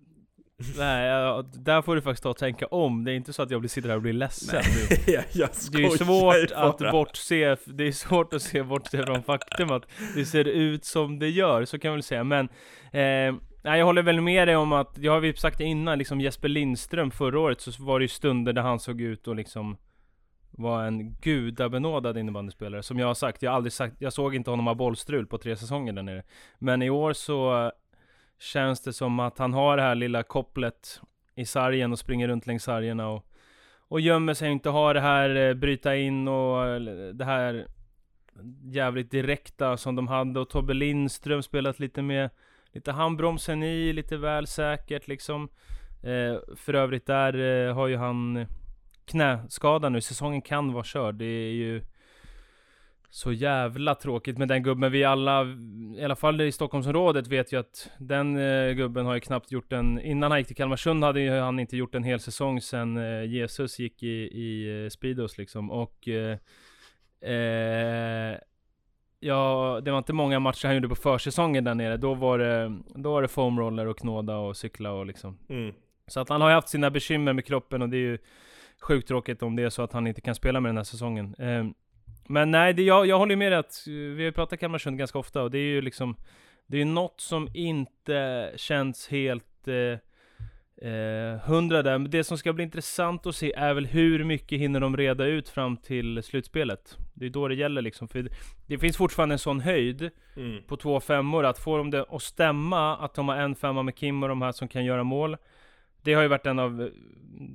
S7: Nej, ja, där får du faktiskt ta och tänka om. Det är inte så att jag blir sitter här och blir ledsen. Det,
S6: jag, jag
S7: det är
S6: skojar
S7: svårt att bortse, det är svårt att se bort från faktum att det ser ut som det gör, så kan man väl säga. Men, eh, nej, jag håller väl med dig om att, jag har ju sagt det innan, liksom Jesper Lindström förra året så var det ju stunder där han såg ut och liksom var en gudabenådad innebandyspelare. Som jag har sagt, jag har aldrig sagt, jag såg inte honom ha bollstrul på tre säsonger där nere. Men i år så känns det som att han har det här lilla kopplet i sargen och springer runt längs sargerna och, och gömmer sig och inte har det här eh, bryta in och det här jävligt direkta som de hade och Tobbe Lindström spelat lite med lite handbromsen i, lite väl säkert liksom. Eh, för övrigt där eh, har ju han knäskada nu, säsongen kan vara körd. Det är ju så jävla tråkigt med den gubben. Vi alla, i alla fall i Stockholmsområdet, vet ju att den eh, gubben har ju knappt gjort en... Innan han gick till Kalmarsund hade ju han inte gjort en hel säsong sen eh, Jesus gick i, i eh, Speedos liksom. Och... Eh, eh, ja, det var inte många matcher han gjorde på försäsongen där nere. Då var det, då var det foamroller och knåda och cykla och liksom.
S6: Mm.
S7: Så att han har ju haft sina bekymmer med kroppen och det är ju sjukt tråkigt om det är så att han inte kan spela med den här säsongen. Men nej, det, jag, jag håller med dig att eh, vi har ju pratat Kalmarsund ganska ofta och det är ju liksom Det är ju något som inte känns helt eh, eh, hundra där. Men det som ska bli intressant att se är väl hur mycket hinner de reda ut fram till slutspelet. Det är då det gäller liksom. För det finns fortfarande en sån höjd
S6: Mm.
S7: på två femmor att få dem det att stämma att de har en femma med Kim och de här som kan göra mål. Det har ju varit en av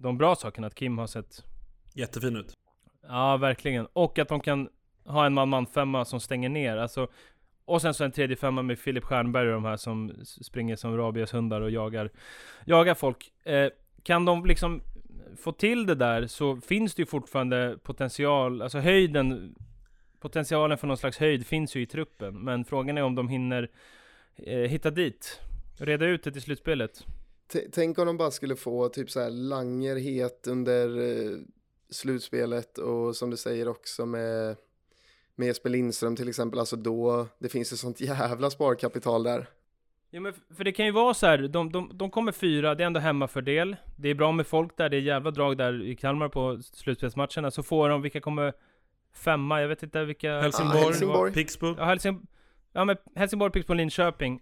S7: de bra sakerna, att Kim har sett
S6: Jättefin ut.
S7: Ja, verkligen. Och att de kan ha en man-man femma som stänger ner. Alltså, och sen så en tredje femma med Filip Stjernberg och de här som springer som rabieshundar och jagar, jagar folk. Eh, kan de liksom få till det där så finns det ju fortfarande potential, alltså höjden, potentialen för någon slags höjd finns ju i truppen. Men frågan är om de hinner eh, hitta dit, reda ut det till slutspelet.
S1: T- Tänk om de bara skulle få typ så här Langer het under eh, slutspelet och som du säger också med med Jesper Lindström till exempel, alltså då, det finns ju sånt jävla sparkapital där.
S7: Ja men för det kan ju vara så här, de, de, de kommer fyra, det är ändå hemmafördel. Det är bra med folk där, det är jävla drag där i Kalmar på slutspelsmatcherna. Så får de, vilka kommer femma? Jag vet inte vilka...
S6: Helsingborg,
S1: Helsingborg.
S6: Pixbo.
S7: Ja, Helsing, ja men Helsingborg, Pixbo, Linköping.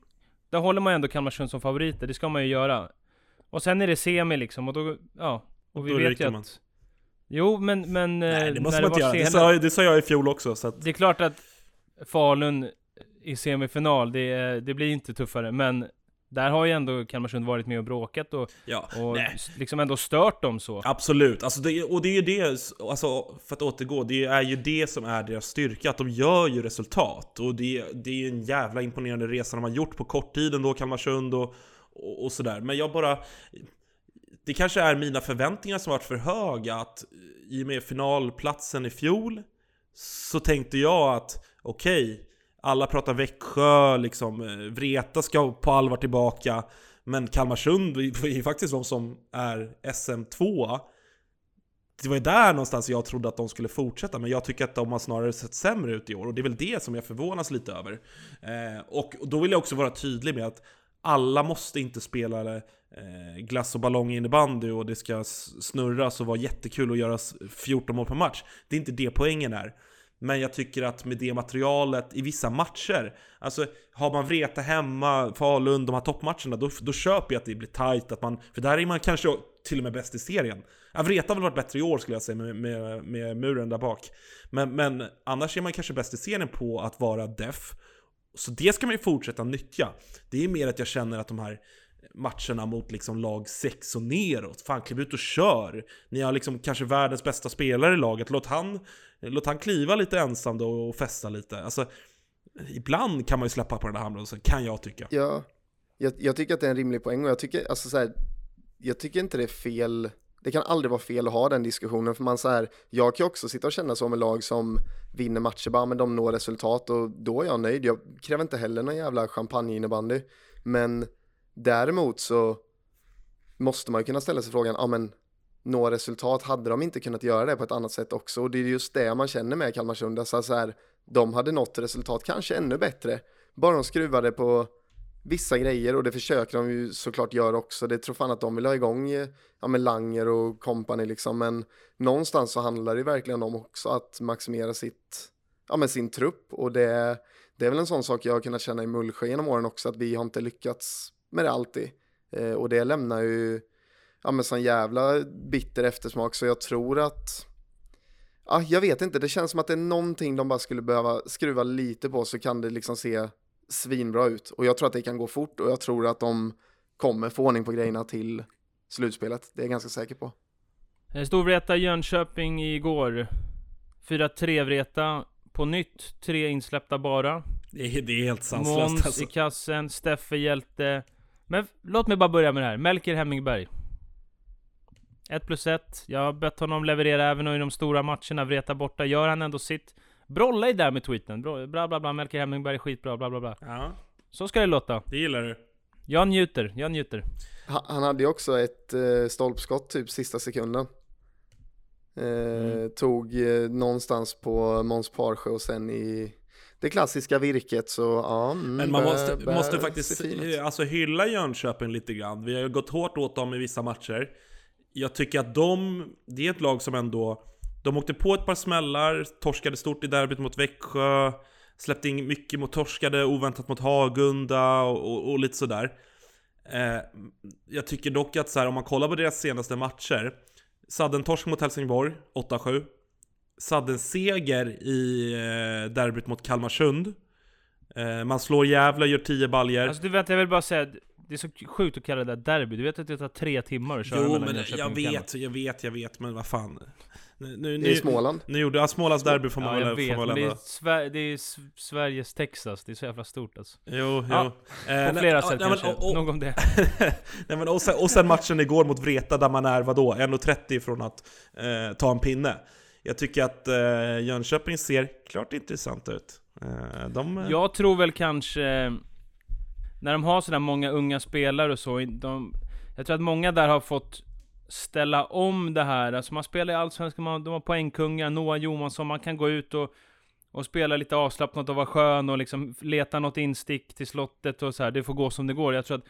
S7: Där håller man ju ändå Kalmarsund som favoriter, det ska man ju göra. Och sen är det semi liksom, och då, ja. Och vi
S6: Då
S7: vet ju att...
S6: man.
S7: Jo, men, men...
S6: Nej,
S7: eh,
S6: det måste
S7: när
S6: man inte göra. Det sa, det sa jag i fjol också. Så att,
S7: det är klart att Falun i semifinal, det, det blir inte tuffare, men där har ju ändå Kalmarsund varit med och bråkat och,
S6: ja.
S7: och
S6: Nej.
S7: liksom ändå stört dem så.
S6: Absolut, alltså det, och det är ju det, alltså för att återgå, det är ju det som är deras styrka, att de gör ju resultat. Och det, det är ju en jävla imponerande resa de har gjort på kort tid ändå, Kalmarsund och, och, och sådär. Men jag bara det kanske är mina förväntningar som varit för höga att eh, i och med finalplatsen i fjol så tänkte jag att okej, okay, alla pratar Växjö, liksom eh, Vreta ska på allvar tillbaka men Kalmarsund är ju faktiskt de som är SM2 det var ju där någonstans jag trodde att de skulle fortsätta, men jag tycker att de har snarare sett sämre ut i år, och det är väl det som jag förvånas lite över. Eh, och då vill jag också vara tydlig med att alla måste inte spela eh, glass och ballong innebandy och det ska snurras och vara jättekul att göra 14 mål per match. Det är inte det poängen är. Men jag tycker att med det materialet i vissa matcher, alltså har man Vreta hemma, Falun, de här toppmatcherna, då, då köper jag att det blir tight, att man, för där är man kanske till och med bäst i serien. Ja, Vreta har väl varit bättre i år skulle jag säga med, med, med muren där bak. Men, men annars är man kanske bäst i serien på att vara deff. Så det ska man ju fortsätta nyttja. Det är mer att jag känner att de här matcherna mot liksom lag 6 och neråt. Fan, kliv ut och kör! Ni har liksom kanske världens bästa spelare i laget. Låt han, låt han kliva lite ensam då och festa lite. Alltså, ibland kan man ju släppa på den här handbromsen, kan jag tycka.
S1: Ja, jag, jag, tycker att det är en rimlig poäng och jag tycker, alltså så här, jag tycker inte det är fel det kan aldrig vara fel att ha den diskussionen för man så här, jag kan också sitta och känna så med lag som vinner matcher bara, men de når resultat och då är jag nöjd. Jag kräver inte heller någon jävla champagne men däremot så måste man ju kunna ställa sig frågan, ja men nå resultat, hade de inte kunnat göra det på ett annat sätt också? Och det är just det man känner med Kalmarsund, alltså så här, de hade nått resultat, kanske ännu bättre, bara de skruvade på vissa grejer och det försöker de ju såklart göra också. Det tror fan att de vill ha igång ja, med Langer och kompani liksom. Men någonstans så handlar det verkligen om också att maximera sitt, ja, med sin trupp och det, det är väl en sån sak jag har kunnat känna i Mullsjö genom åren också att vi har inte lyckats med det alltid. Eh, och det lämnar ju ja, men sån jävla bitter eftersmak så jag tror att Ja, jag vet inte, det känns som att det är någonting de bara skulle behöva skruva lite på så kan det liksom se svinbra ut. Och jag tror att det kan gå fort och jag tror att de kommer få ordning på grejerna till slutspelet. Det är jag ganska säker på.
S7: Eh, Storvreta Jönköping igår. 4-3 Vreta. På nytt, tre insläppta bara.
S6: Det är, det är helt sanslöst
S7: Måns
S6: alltså.
S7: i kassen, Steffe hjälte. Men låt mig bara börja med det här. Melker Hemmingberg. 1 plus 1. Jag har bett honom leverera även i de stora matcherna. Vreta borta. Gör han ändå sitt. Brolla är där med tweeten. Bra bla bla, Melker Hemmingberg är skitbra, bla bla bla.
S6: Ja.
S7: Så ska det låta.
S6: Det gillar du.
S7: Jag njuter, jag njuter.
S1: Han hade ju också ett eh, stolpskott typ sista sekunden. Eh, mm. Tog eh, någonstans på Måns Parsjö och sen i det klassiska virket så ja. Mm,
S6: Men man måste, bär, måste faktiskt alltså, hylla Jönköping lite grann. Vi har ju gått hårt åt dem i vissa matcher. Jag tycker att de, det är ett lag som ändå de åkte på ett par smällar, torskade stort i derbyt mot Växjö, släppte in mycket mot torskade, oväntat mot Hagunda och, och, och lite sådär. Eh, jag tycker dock att så här, om man kollar på deras senaste matcher, Sadden torsk mot Helsingborg, 8-7. Sadden seger i eh, derbyt mot Kalmarsund. Eh, man slår Gävle, gör 10 baljer.
S7: Alltså du vet, jag vill bara säga, det är så sjukt att kalla det där derby. Du vet att det tar tre timmar att köra
S6: jo, men jag vet, jag vet, jag vet, men vad fan.
S1: Nu, nu, det är Småland.
S6: Nu gjorde jag Smålands derby får man
S7: ja,
S6: väl
S7: jag vet,
S6: får man
S7: det, är Sver det är Sveriges Texas, det är så jävla stort alltså.
S6: Jo,
S7: ja,
S6: jo.
S7: På eh, flera sätt nej, kanske, och, nog om det.
S6: nej, men och, sen, och sen matchen igår mot Vreta där man är, vadå, 1.30 från att eh, ta en pinne. Jag tycker att eh, Jönköping ser klart intressant ut. Eh, de,
S7: eh, jag tror väl kanske, när de har sådär många unga spelare och så, de, jag tror att många där har fått ställa om det här. Alltså man spelar i Allsvenskan, man, de har poängkungar, Noah Johansson, man kan gå ut och, och spela lite avslappnat och vara skön och liksom leta något instick till slottet och så här. Det får gå som det går. Jag tror att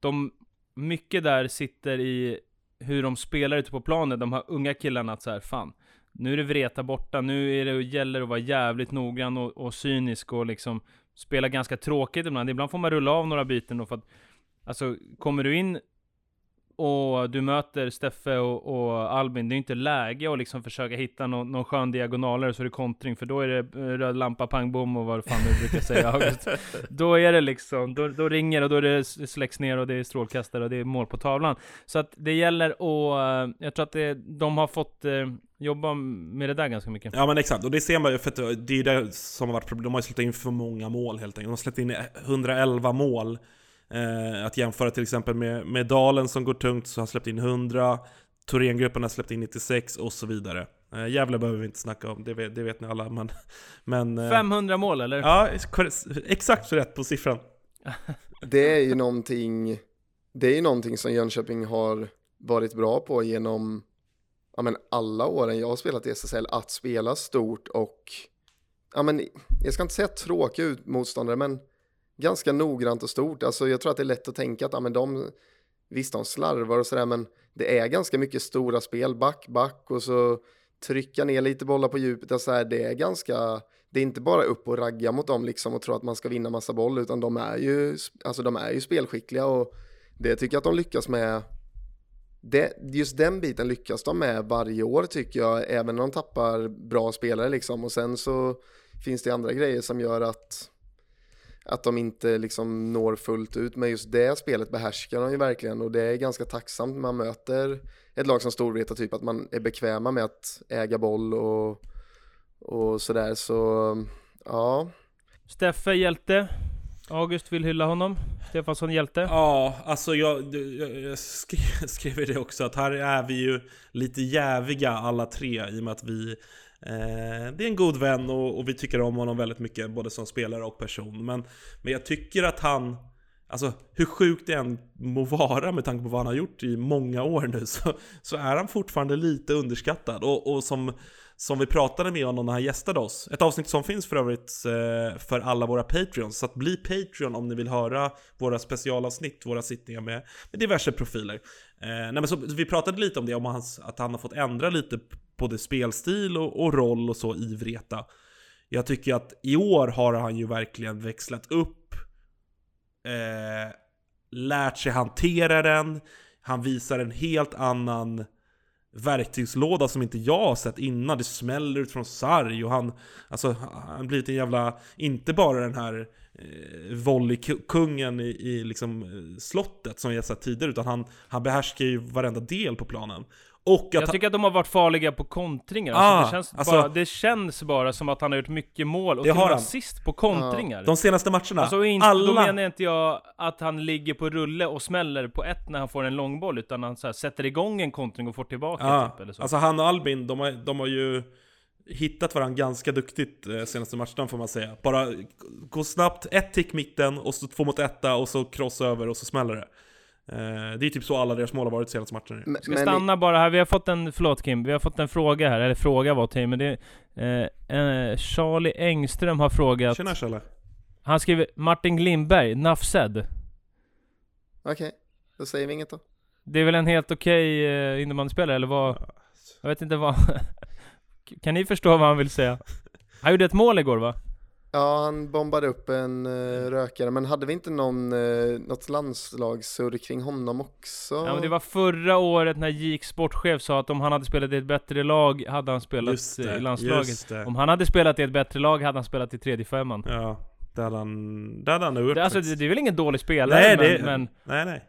S7: de, mycket där sitter i hur de spelar ute på planen, de här unga killarna, att så här, fan, nu är det Vreta borta, nu är det, gäller det att vara jävligt noggrann och, och cynisk och liksom spela ganska tråkigt ibland. Ibland får man rulla av några byten då för att, alltså, kommer du in och du möter Steffe och, och, Albin, det är inte läge att liksom försöka hitta någon, någon skön diagonaler så är det kontring, för då är det röd lampa, pang bom och vad fan du brukar säga August. Då är det liksom, då, då ringer och då är det släcks ner och det är strålkastare och det är mål på tavlan. Så att det gäller att, jag tror att det, de har fått eh, jobba med det där ganska mycket.
S6: Ja men exakt, och det ser man ju för att det är det som har varit problemet. De har ju släppt in för många mål helt enkelt. De har släppt in 111 mål Eh, att jämföra till exempel med, med Dalen som går tungt, så har släppt in 100, Thorengruppen har släppt in 96 och så vidare. Eh, Gävle behöver vi inte snacka om, det vet, det vet ni alla. Men, men, eh,
S7: 500 mål eller?
S6: Ja, exakt rätt på siffran.
S1: Det är ju någonting, det är ju någonting som Jönköping har varit bra på genom ja, men alla åren jag har spelat i SSL, att spela stort och ja, men, jag ska inte säga tråkiga ut motståndare, men ganska noggrant och stort. Alltså, jag tror att det är lätt att tänka att ja, men de, visst de slarvar och sådär, men det är ganska mycket stora spel, back, back och så trycka ner lite bollar på djupet. Alltså här, det är ganska, det är inte bara upp och ragga mot dem liksom och tro att man ska vinna massa boll, utan de är ju, alltså de är ju spelskickliga och det tycker jag att de lyckas med. Det, just den biten lyckas de med varje år tycker jag, även när de tappar bra spelare liksom. Och sen så finns det andra grejer som gör att, att de inte liksom når fullt ut. Men just det spelet behärskar de ju verkligen och det är ganska tacksamt när man möter ett lag som Storvreta, typ att man är bekväma med att äga boll och, och sådär. Så ja,
S7: Steffe hjälte. August vill hylla honom. Stefansson hjälte.
S6: Ja, alltså jag, jag, jag skrev, skrev det också att här är vi ju lite jäviga alla tre i och med att vi Eh, det är en god vän och, och vi tycker om honom väldigt mycket både som spelare och person Men, men jag tycker att han Alltså hur sjukt det än må vara med tanke på vad han har gjort i många år nu så, så är han fortfarande lite underskattad och, och som som vi pratade med honom när han gästade oss. Ett avsnitt som finns för övrigt eh, för alla våra Patreons. Så att bli Patreon om ni vill höra våra specialavsnitt, våra sittningar med, med diverse profiler. Eh, nej men så, vi pratade lite om det, om hans, att han har fått ändra lite både spelstil och, och roll och så i Vreta. Jag tycker att i år har han ju verkligen växlat upp, eh, lärt sig hantera den, han visar en helt annan verktygslåda som inte jag har sett innan. Det smäller ut från sarg och han, alltså, han har blivit en jävla, inte bara den här eh, volleykungen i, i liksom eh, slottet som jag sett tidigare, utan han, han behärskar ju varenda del på planen. Och att
S7: Jag tycker att de har varit farliga på kontringar.
S6: Ah,
S7: alltså, det, känns
S6: alltså-
S7: bara, det känns bara som att han har gjort mycket mål och
S6: Det
S7: till och med assist på kontringar.
S6: de senaste matcherna,
S7: Alltså, inte,
S6: alla...
S7: Då menar inte jag att han ligger på rulle och smäller på ett när han får en långboll, utan han här, sätter igång en kontring och får tillbaka
S6: Ja,
S7: typ, eller så.
S6: alltså han och Albin, de har, de har ju hittat varandra ganska duktigt eh, senaste matcherna får man säga. Bara gå snabbt, ett tick mitten och så två mot etta och så cross över och så smäller det. Eh, det är typ så alla deras mål har varit senaste matcherna.
S1: men,
S7: Ska stanna bara här, vi har fått en, förlåt Kim, vi har fått en fråga här, eller fråga var till men det eh, Charlie Engström har frågat,
S6: Tjena Kjelle.
S7: han skriver Martin Glimberg, Nafsed.
S1: okej, då säger vi inget då.
S7: Det är väl en helt okej eh, innebandyspelare, eller vad? Jag vet inte vad... kan ni förstå vad han vill säga? Han gjorde ett mål igår va?
S1: Ja, han bombade upp en uh, rökare, men hade vi inte någon, uh, något landslagssurr kring honom också?
S7: Ja men det var förra året när JIK sportchef sa att om han hade spelat i ett bättre lag hade han spelat
S6: Just det,
S7: i landslaget.
S6: just det.
S7: Om han hade spelat i ett bättre lag hade han spelat i tredje femman.
S6: Ja, det hade han, det hade han gjort
S7: Det, alltså, det, det är väl ingen dålig spelare,
S6: Nej,
S7: men,
S6: det,
S7: men
S6: nej, nej.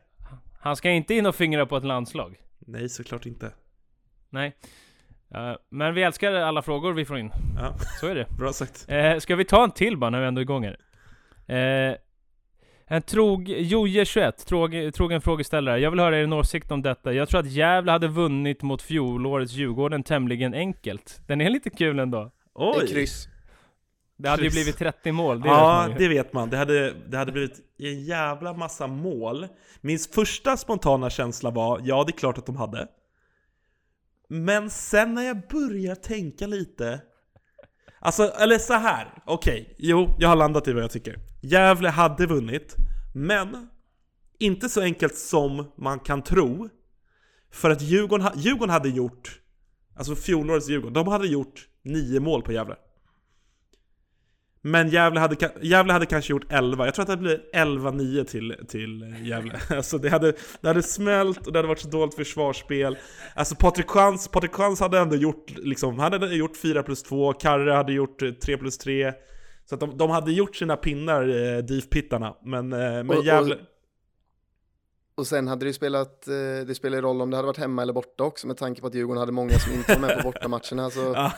S7: han ska inte in och fingra på ett landslag.
S6: Nej, såklart inte.
S7: Nej. Eh, men vi älskar alla frågor vi får in.
S6: Ja,
S7: Så är det.
S6: bra sagt.
S7: Eh, ska vi ta en till bara när vi ändå är igång här? Eh, en trog, Joje21, trog, trogen frågeställare. Jag vill höra er åsikt om detta. Jag tror att Gävle hade vunnit mot fjolårets Djurgården tämligen enkelt. Den är lite kul ändå.
S6: Oj!
S1: kryss.
S7: Det hade ju blivit 30 mål, det
S6: Ja, det vet man. Det hade, det hade blivit en jävla massa mål. Min första spontana känsla var, ja det är klart att de hade. Men sen när jag börjar tänka lite Alltså, eller så här. okej, jo, jag har landat i vad jag tycker. Gävle hade vunnit, men inte så enkelt som man kan tro. För att Djurgården, Djurgården hade gjort, alltså fjolårets Djurgården, de hade gjort nio mål på Gävle. Men Gävle hade, Gävle hade kanske gjort 11, jag tror att det blev 11-9 till, till Gävle. Alltså det hade, det hade smält och det hade varit så dåligt försvarsspel. Alltså Patrik Chans, Patrik Chans hade ändå gjort, liksom, han hade gjort 4 plus 2, Karre hade gjort eh, 3 plus 3. Så att de, de hade gjort sina pinnar, eh, DIF-pittarna. Men, eh, men
S1: och-
S6: Gävle...
S1: Och sen hade det ju spelat, eh, det spelar roll om det hade varit hemma eller borta också med tanke på att Djurgården hade många som inte var med på bortamatcherna. Så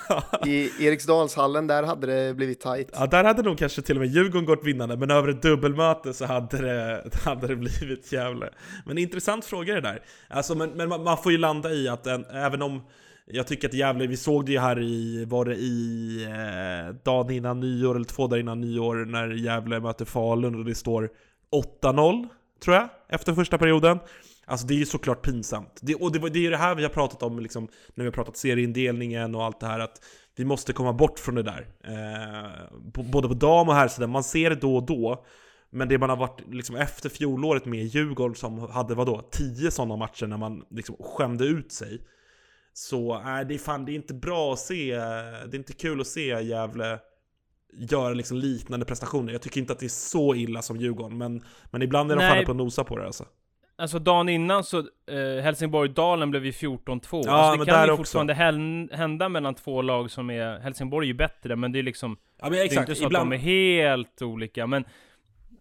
S1: i Eriksdalshallen, där hade det blivit tajt.
S6: Ja, där hade nog kanske till och med Djurgården gått vinnande, men över ett dubbelmöte så hade det, hade det blivit jävla... Men intressant fråga det där. Alltså, men, men man, man får ju landa i att en, även om jag tycker att Gävle, vi såg det ju här i, var det i eh, dagen innan nyår, eller två dagar innan nyår, när Gävle möter Falun och det står 8-0, tror jag, efter första perioden. Alltså det är ju såklart pinsamt. Det, och det, det är ju det här vi har pratat om, liksom, när vi har pratat serieindelningen och allt det här, att vi måste komma bort från det där. Eh, både på dam och herrsidan, man ser det då och då. Men det man har varit liksom efter fjolåret med Djurgården som hade vadå, Tio sådana matcher när man liksom skämde ut sig. Så äh, det, är fan, det är inte bra att se, det är inte kul att se Gävle göra liksom liknande prestationer. Jag tycker inte att det är så illa som Djurgården, men, men ibland är de fan på nosa på det alltså.
S7: Alltså dagen innan så, eh, Helsingborg-Dalen blev ju 14-2.
S6: Ja,
S7: alltså, det
S6: men
S7: kan
S6: där
S7: ju
S6: också.
S7: fortfarande hända mellan två lag som är, Helsingborg är ju bättre, men det är liksom,
S6: Ja, men
S7: det är
S6: exakt,
S7: inte så
S6: ibland...
S7: att de är helt olika, men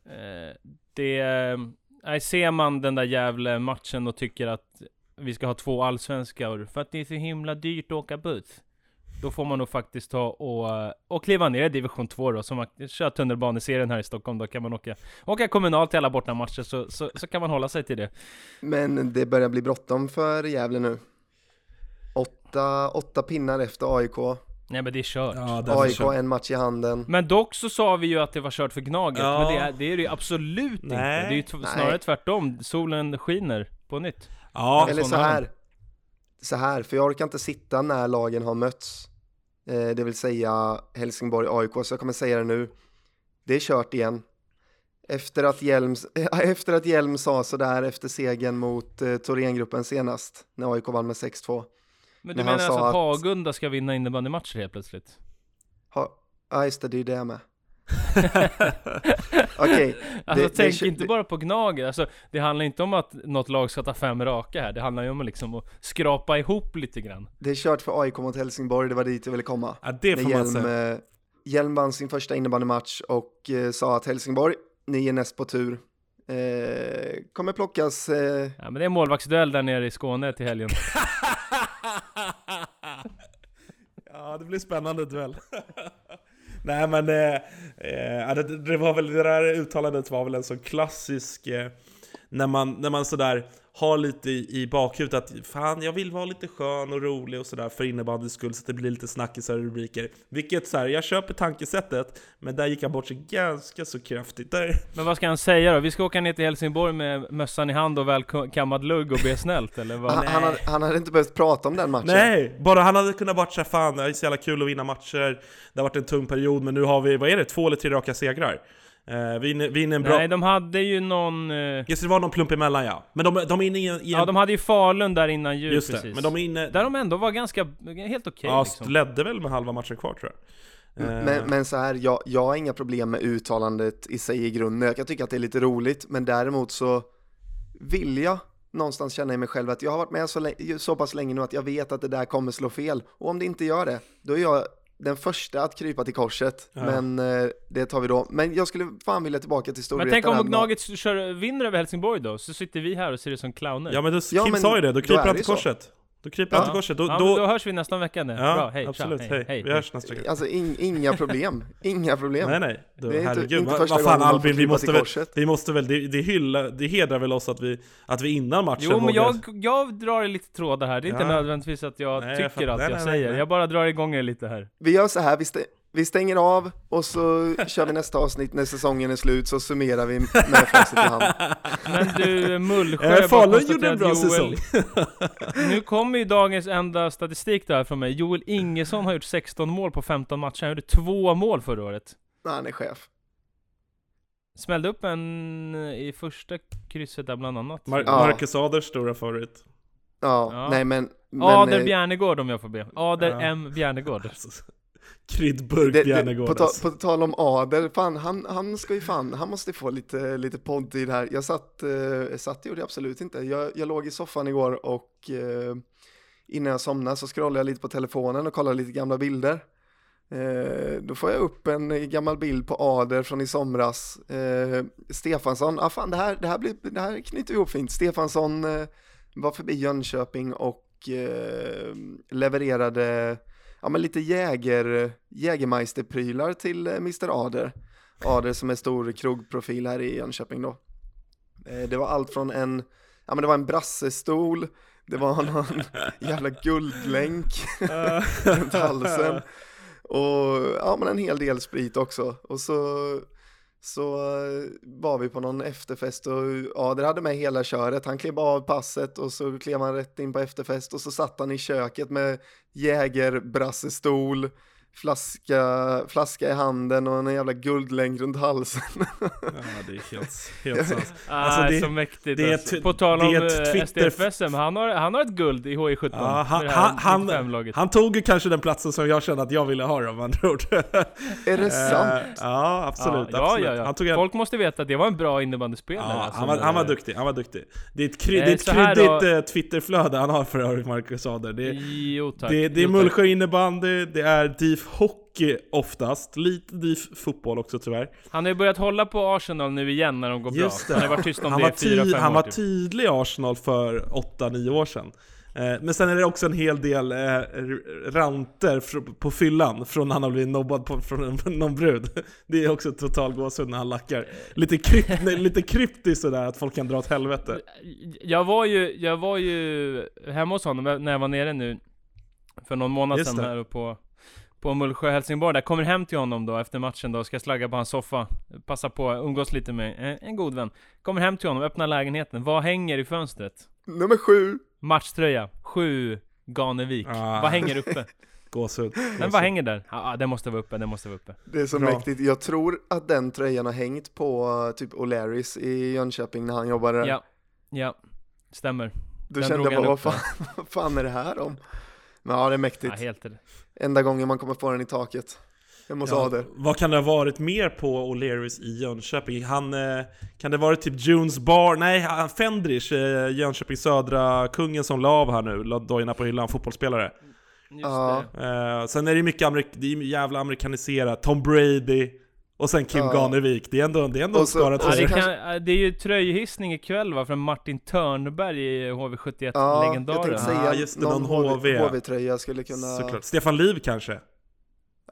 S7: eh, det, eh, nej, ser man den där jävla matchen och tycker att vi ska ha två allsvenskar för att det är så himla dyrt att åka buss. Då får man nog faktiskt ta och, och kliva ner i division 2 då, som man kör tunnelbaneserien här i Stockholm, då kan man åka, åka kommunalt till alla bortamatcher, så, så, så kan man hålla sig till det.
S1: Men det börjar bli bråttom för Gävle nu. Åtta, åtta pinnar efter AIK.
S7: Nej men det är kört.
S6: Ja,
S1: AIK
S6: kört.
S1: en match i handen.
S7: Men dock så sa vi ju att det var kört för Gnaget,
S6: Ja.
S7: men det är, det är det ju absolut inte. Det är ju t-
S1: Nej.
S7: snarare tvärtom, solen skiner på nytt.
S6: Ja,
S1: Eller så här. Så här, för jag orkar inte sitta när lagen har mötts. Eh, det vill säga Helsingborg AIK, så jag kommer säga det nu. Det är kört igen. Efter att Hjelm, efter att Hjelm sa sådär efter segern mot eh, Thorengruppen senast, när AIK vann med 6-2.
S7: Men du menar alltså att Hagunda ska vinna innebandymatcher helt plötsligt?
S1: Ja, just det, det är ju det med. Okej,
S7: Alltså
S1: Det- det
S7: tänk
S1: kö-
S7: inte
S1: det-
S7: bara på Gnaget, alltså det handlar inte om att något lag ska ta fem raka här, det handlar ju om att liksom att skrapa ihop lite grann.
S1: det är kört för AIK mot Helsingborg, det var dit jag ville komma.
S6: ja, det
S1: När
S6: får man
S1: Hjelm,
S6: säga.
S1: eh, Hjelm vann sin första innebandymatch och eh, sa att Helsingborg, ni är näst på tur. Eh, kommer plockas eh,
S7: Ja men det är målvaktsduell där nere i Skåne till helgen.
S6: Ja, det blir spännande duell. Nej men eh, eh det, det var väl det där uttalandet var väl en sån klassisk eh, när man, när man sådär har lite i, i bakhuvudet att fan jag vill vara lite skön och rolig och sådär för innebandyns skull så att det blir lite snackisar och rubriker. Vilket såhär, jag köper tankesättet men där gick han bort sig ganska så kraftigt där.
S7: Men vad ska han säga då? Vi ska åka ner till Helsingborg med mössan i hand och välkammad lugg och be snällt eller vad?
S1: han, han, hade, han hade inte behövt prata om den matchen.
S6: Nej, bara han hade kunnat varit såhär fan det är så jävla kul att vinna matcher, det har varit en tung period men nu har vi, vad är det, två eller tre raka segrar? Eh, vi, vi är en bra...
S7: Nej, de hade ju någon... eh,
S6: Just det, var någon plump emellan ja. Men de, de är inne i en...
S7: Ja, de hade ju Falun där innan jul
S6: just det,
S7: precis.
S6: men de är inne...
S7: Där de ändå var ganska, helt okej
S6: ja,
S7: liksom.
S6: ledde väl med halva matchen kvar tror jag. Eh,
S1: Men, men så här, jag, jag har inga problem med uttalandet i sig i grunden. Jag kan tycka att det är lite roligt, men däremot så vill jag någonstans känna i mig själv att jag har varit med så, så pass länge nu att jag vet att det där kommer slå fel. Och om det inte gör det, då är jag den första att krypa till korset.
S6: Ja.
S1: Men eh, det tar vi då. Men jag skulle fan vilja tillbaka till
S7: Men
S1: storheten.
S7: tänk om Gnaget kör, vinner över Helsingborg då, så sitter vi här och ser det som clowner.
S6: Ja men då,
S1: Ja,
S6: Kim
S1: men
S6: sa ju det, då kryper han
S1: det
S6: till
S1: så.
S6: Då kryper han
S7: Ja.
S6: till korset, då...
S7: ja,
S6: då,
S7: då hörs vi nästa vecka nu.
S6: ja,
S7: Bra, hej,
S6: absolut,
S7: tja,
S6: hej.
S7: hej,
S6: Vi
S7: hej.
S6: hörs nästa vecka.
S1: Alltså in, inga problem, inga problem.
S6: Nej nej, då,
S1: Det är inte-
S6: herregud.
S1: inte
S6: vad
S1: första
S6: vad fan Albin, vi måste väl, vi måste väl, det, det, hylla, det hedrar väl oss att vi, att vi innan matchen
S7: Jo men
S6: vågar-
S7: jag, jag drar lite trådar här, det är inte
S6: Ja.
S7: nödvändigtvis att jag
S6: Nej, jag
S7: tycker
S6: fattar.
S7: att
S6: Nej,
S7: jag
S6: nej,
S7: säger,
S6: nej.
S7: jag bara drar igång er lite här.
S1: Vi gör så här, vi, stä- vi stänger av och så kör vi nästa avsnitt när säsongen är slut så summerar vi med facit i hand.
S7: Men du Mullsjö,
S6: Eh, Falun gjorde en bra
S7: Joel-
S6: säsong.
S7: Nu kommer ju dagens enda statistik där från mig. Joel Ingesson har gjort 16 mål på 15 matcher, han gjorde två mål förra året.
S1: Nej, han är chef.
S7: Smällde upp en i första krysset där bland annat.
S6: Mar-
S1: Ja.
S6: Marcus Aders stora favorit.
S1: Ja,
S7: Ja.
S1: nej men... men
S7: Ader
S1: eh,
S7: Bjärnegård om jag får be. Ader
S6: Ja.
S7: M Bjärnegård.
S6: Kryddburk
S1: det, det, på, ta, på tal om Ader, fan, han, han ska ju fan, han måste få lite, lite poddtid här. Jag satt, eh, satt gjorde jag absolut inte. Jag, jag låg i soffan igår och eh, innan jag somnade så scrollade jag lite på telefonen och kollade lite gamla bilder. Eh, då får jag upp en gammal bild på Ader från i somras. Eh, Stefansson, ah, fan det här, det, här blir, det här knyter ihop fint. Stefansson eh, var förbi Jönköping och eh, levererade ja, men lite jäger, Jägermeister-prylar till eh, Mr Ader. Ader som är stor krogprofil här i Jönköping då. Eh, det var allt från en, ja men det var en brassestol, det var någon jävla guldlänk runt halsen. Och ja men en hel del sprit också. Och så, så eh, var vi på någon efterfest och Ader hade med hela köret. Han klev av passet och så klev han rätt in på efterfest och så satt han i köket med jägerbrassestol flaska, flaska i handen och en jävla guldlänk runt halsen.
S6: Ja, det är helt, helt sant.
S7: Ah,
S6: Alltså, det-
S7: så mäktigt
S6: det är
S7: alltså. På tal
S6: det
S7: om
S6: är ett
S7: eh,
S6: Twitter-
S7: SDF-SM, han har, han har ett guld i HI17
S6: Ja, han, han, han,
S7: 95-laget.
S6: han tog ju kanske den platsen som jag kände att jag ville ha om andra ord.
S1: Är det sant?
S6: Eh, Ja, absolut.
S7: ja,
S6: absolut.
S7: ja, ja.
S6: Han tog en,
S7: Folk måste veta att det var en bra innebandyspelare
S6: ja,
S7: alltså,
S6: han, var, han var duktig, han var duktig. Det är ett, kry,
S7: Eh,
S6: det är ett kryddigt
S7: då-
S6: eh, Twitterflöde han har för övrigt, Marcus Ader. Det,
S7: Jo tack.
S6: det, det är. Mullsjö innebandy, det är DIF hockey oftast, lite DIF fotboll också tyvärr.
S7: Han har ju börjat hålla på Arsenal nu igen när de går
S6: Just
S7: bra.
S6: det.
S7: Han har varit tyst om
S6: Han
S7: det
S6: var,
S7: i fyra, fem
S6: han
S7: år
S6: var
S7: typ.
S6: tydlig i Arsenal för 8-9 år sedan. Eh, Men sen är det också en hel del eh, ranter på fyllan från när han har blivit nobbad på, från någon brud. Det är också total gåshud när han lackar. Lite, krypt, lite kryptiskt sådär att folk kan dra åt helvete.
S7: Jag var ju, jag var ju hemma hos honom när jag var nere nu För någon månad
S6: Just
S7: sedan
S6: det.
S7: här på På Mullsjö Helsingborg, där kommer hem till honom då efter matchen då, ska slagga på hans soffa Passa på, umgås lite med en, en god vän Kommer hem till honom, öppnar lägenheten, vad hänger i fönstret?
S1: Nummer sju.
S7: Matchtröja, 7 Ganevik
S6: Ah.
S7: Vad hänger uppe?
S6: Gåshud.
S7: Den vad hänger där? Ja, ah, den måste vara uppe, den måste vara uppe
S1: Det är så
S6: Bra.
S1: mäktigt. Jag tror att den tröjan har hängt på uh, typ O'Larrys i Jönköping när han jobbade där.
S7: Ja, ja, stämmer
S1: Då
S7: den
S1: kände jag bara, vad fan, vad fan är det här om? Men ja, det är mäktigt.
S7: Ja, helt
S1: Enda gången man kommer få den i taket. Hemma hos
S6: Ja,
S1: Ader.
S6: vad kan det ha varit mer på O'Learys i Jönköping? Han, eh, kan det ha varit typ Junes Bar? Nej, han- Fendrich, eh, Jönköping Södra, kungen som la av här nu, la dojorna på hyllan, fotbollsspelare.
S7: Just
S1: Ja.
S7: det
S6: Eh, sen är det mycket amerik- det är jävla amerikaniserat, Tom Brady och sen Kim
S1: Ja.
S6: Ganevik. Det är ändå, det är ändå
S1: så-
S6: skara
S7: Ja, det,
S6: tröjor.
S1: kanske-
S7: kan, det är ju tröjhissning ikväll va, från Martin Törnberg i
S1: Ja,
S7: HV71-legendaren.
S1: jag tänkte
S6: Ah,
S1: säga
S6: just det,
S1: någon
S6: någon HV.
S1: HV-tröja skulle kunna...
S6: Såklart. Stefan Liv kanske?
S7: ja,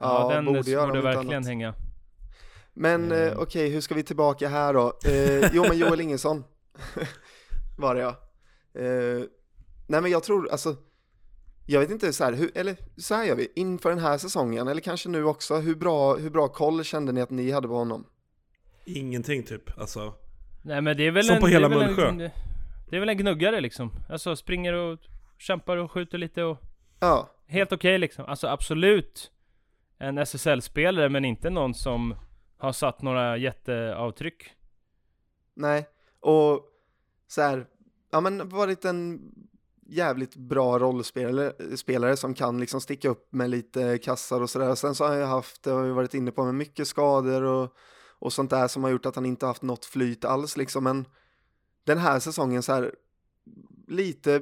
S1: Ja,
S7: den
S1: borde
S7: borde,
S1: göra inte
S7: verkligen
S1: annat.
S7: hänga.
S1: Men eh,
S7: Mm.
S1: okej, hur ska vi tillbaka här då? Eh, jo men Joel Ingesson var det ja. Eh, nej men jag tror, alltså, jag vet inte så här, hur, eller så här gör vi, inför den här säsongen, eller kanske nu också, hur bra, hur bra koll kände ni att ni hade på honom?
S6: Ingenting typ, alltså.
S7: Nej men det är väl
S6: Som
S7: en...
S6: på
S7: det är
S6: hela
S7: väl
S6: Mullsjö.
S7: En, det är väl en gnuggare liksom. Alltså springer och kämpar och skjuter lite och...
S1: Ja,
S7: Helt okej liksom. Alltså absolut en SSL-spelare men inte någon som har satt några jätteavtryck.
S1: nej, och så här, ja men varit en jävligt bra rollspelare spelare som kan liksom sticka upp med lite kassar och sådär. Sen så har jag haft, det har vi varit inne på, med mycket skador och, och sånt där som har gjort att han inte haft något flyt alls liksom. Men den här säsongen så här, lite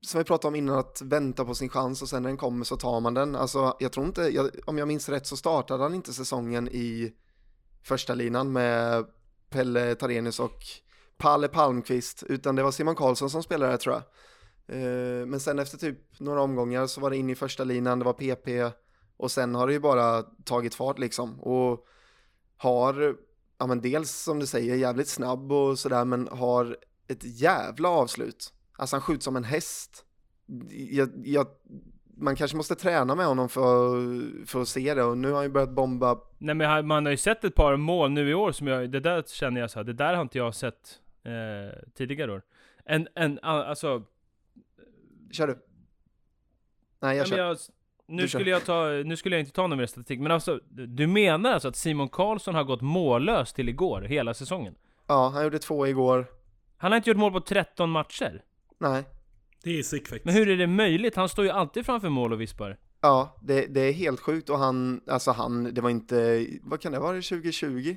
S1: som vi pratade om innan, att vänta på sin chans och sen när den kommer så tar man den. Alltså jag tror inte, jag, om jag minns rätt så startade han inte säsongen i första linan med Pelle Tarenius och Palle Palmqvist, utan det var Simon Karlsson som spelade där tror jag. Eh, men sen efter typ några omgångar så var det in i första linan, det var PP och sen har det ju bara tagit fart liksom och har, ja men dels som du säger jävligt snabb och sådär men har ett jävla avslut. Alltså han skjuter som en häst. Jag, jag, man kanske måste träna med honom för, för att se det och nu har han ju börjat bomba.
S7: Nej men man har ju sett ett par mål nu i år som jag, det där känner jag så här, det där har inte jag sett eh, tidigare år. En, en, alltså,
S1: Kör du? Nej jag kör.
S7: jag, nu skulle jag ta, nu skulle jag inte ta någon mer statistik, men alltså, du menar alltså att Simon Karlsson har gått mållös till igår, hela säsongen?
S1: Ja, han gjorde två igår.
S7: Han har inte gjort mål på 13 matcher.
S1: Nej,
S6: Det är sick faktiskt.
S7: Men hur är det möjligt? Han står ju alltid framför mål och vispar.
S1: Ja, det, det är helt sjukt och han, alltså han, det var inte, vad kan det vara, 2020?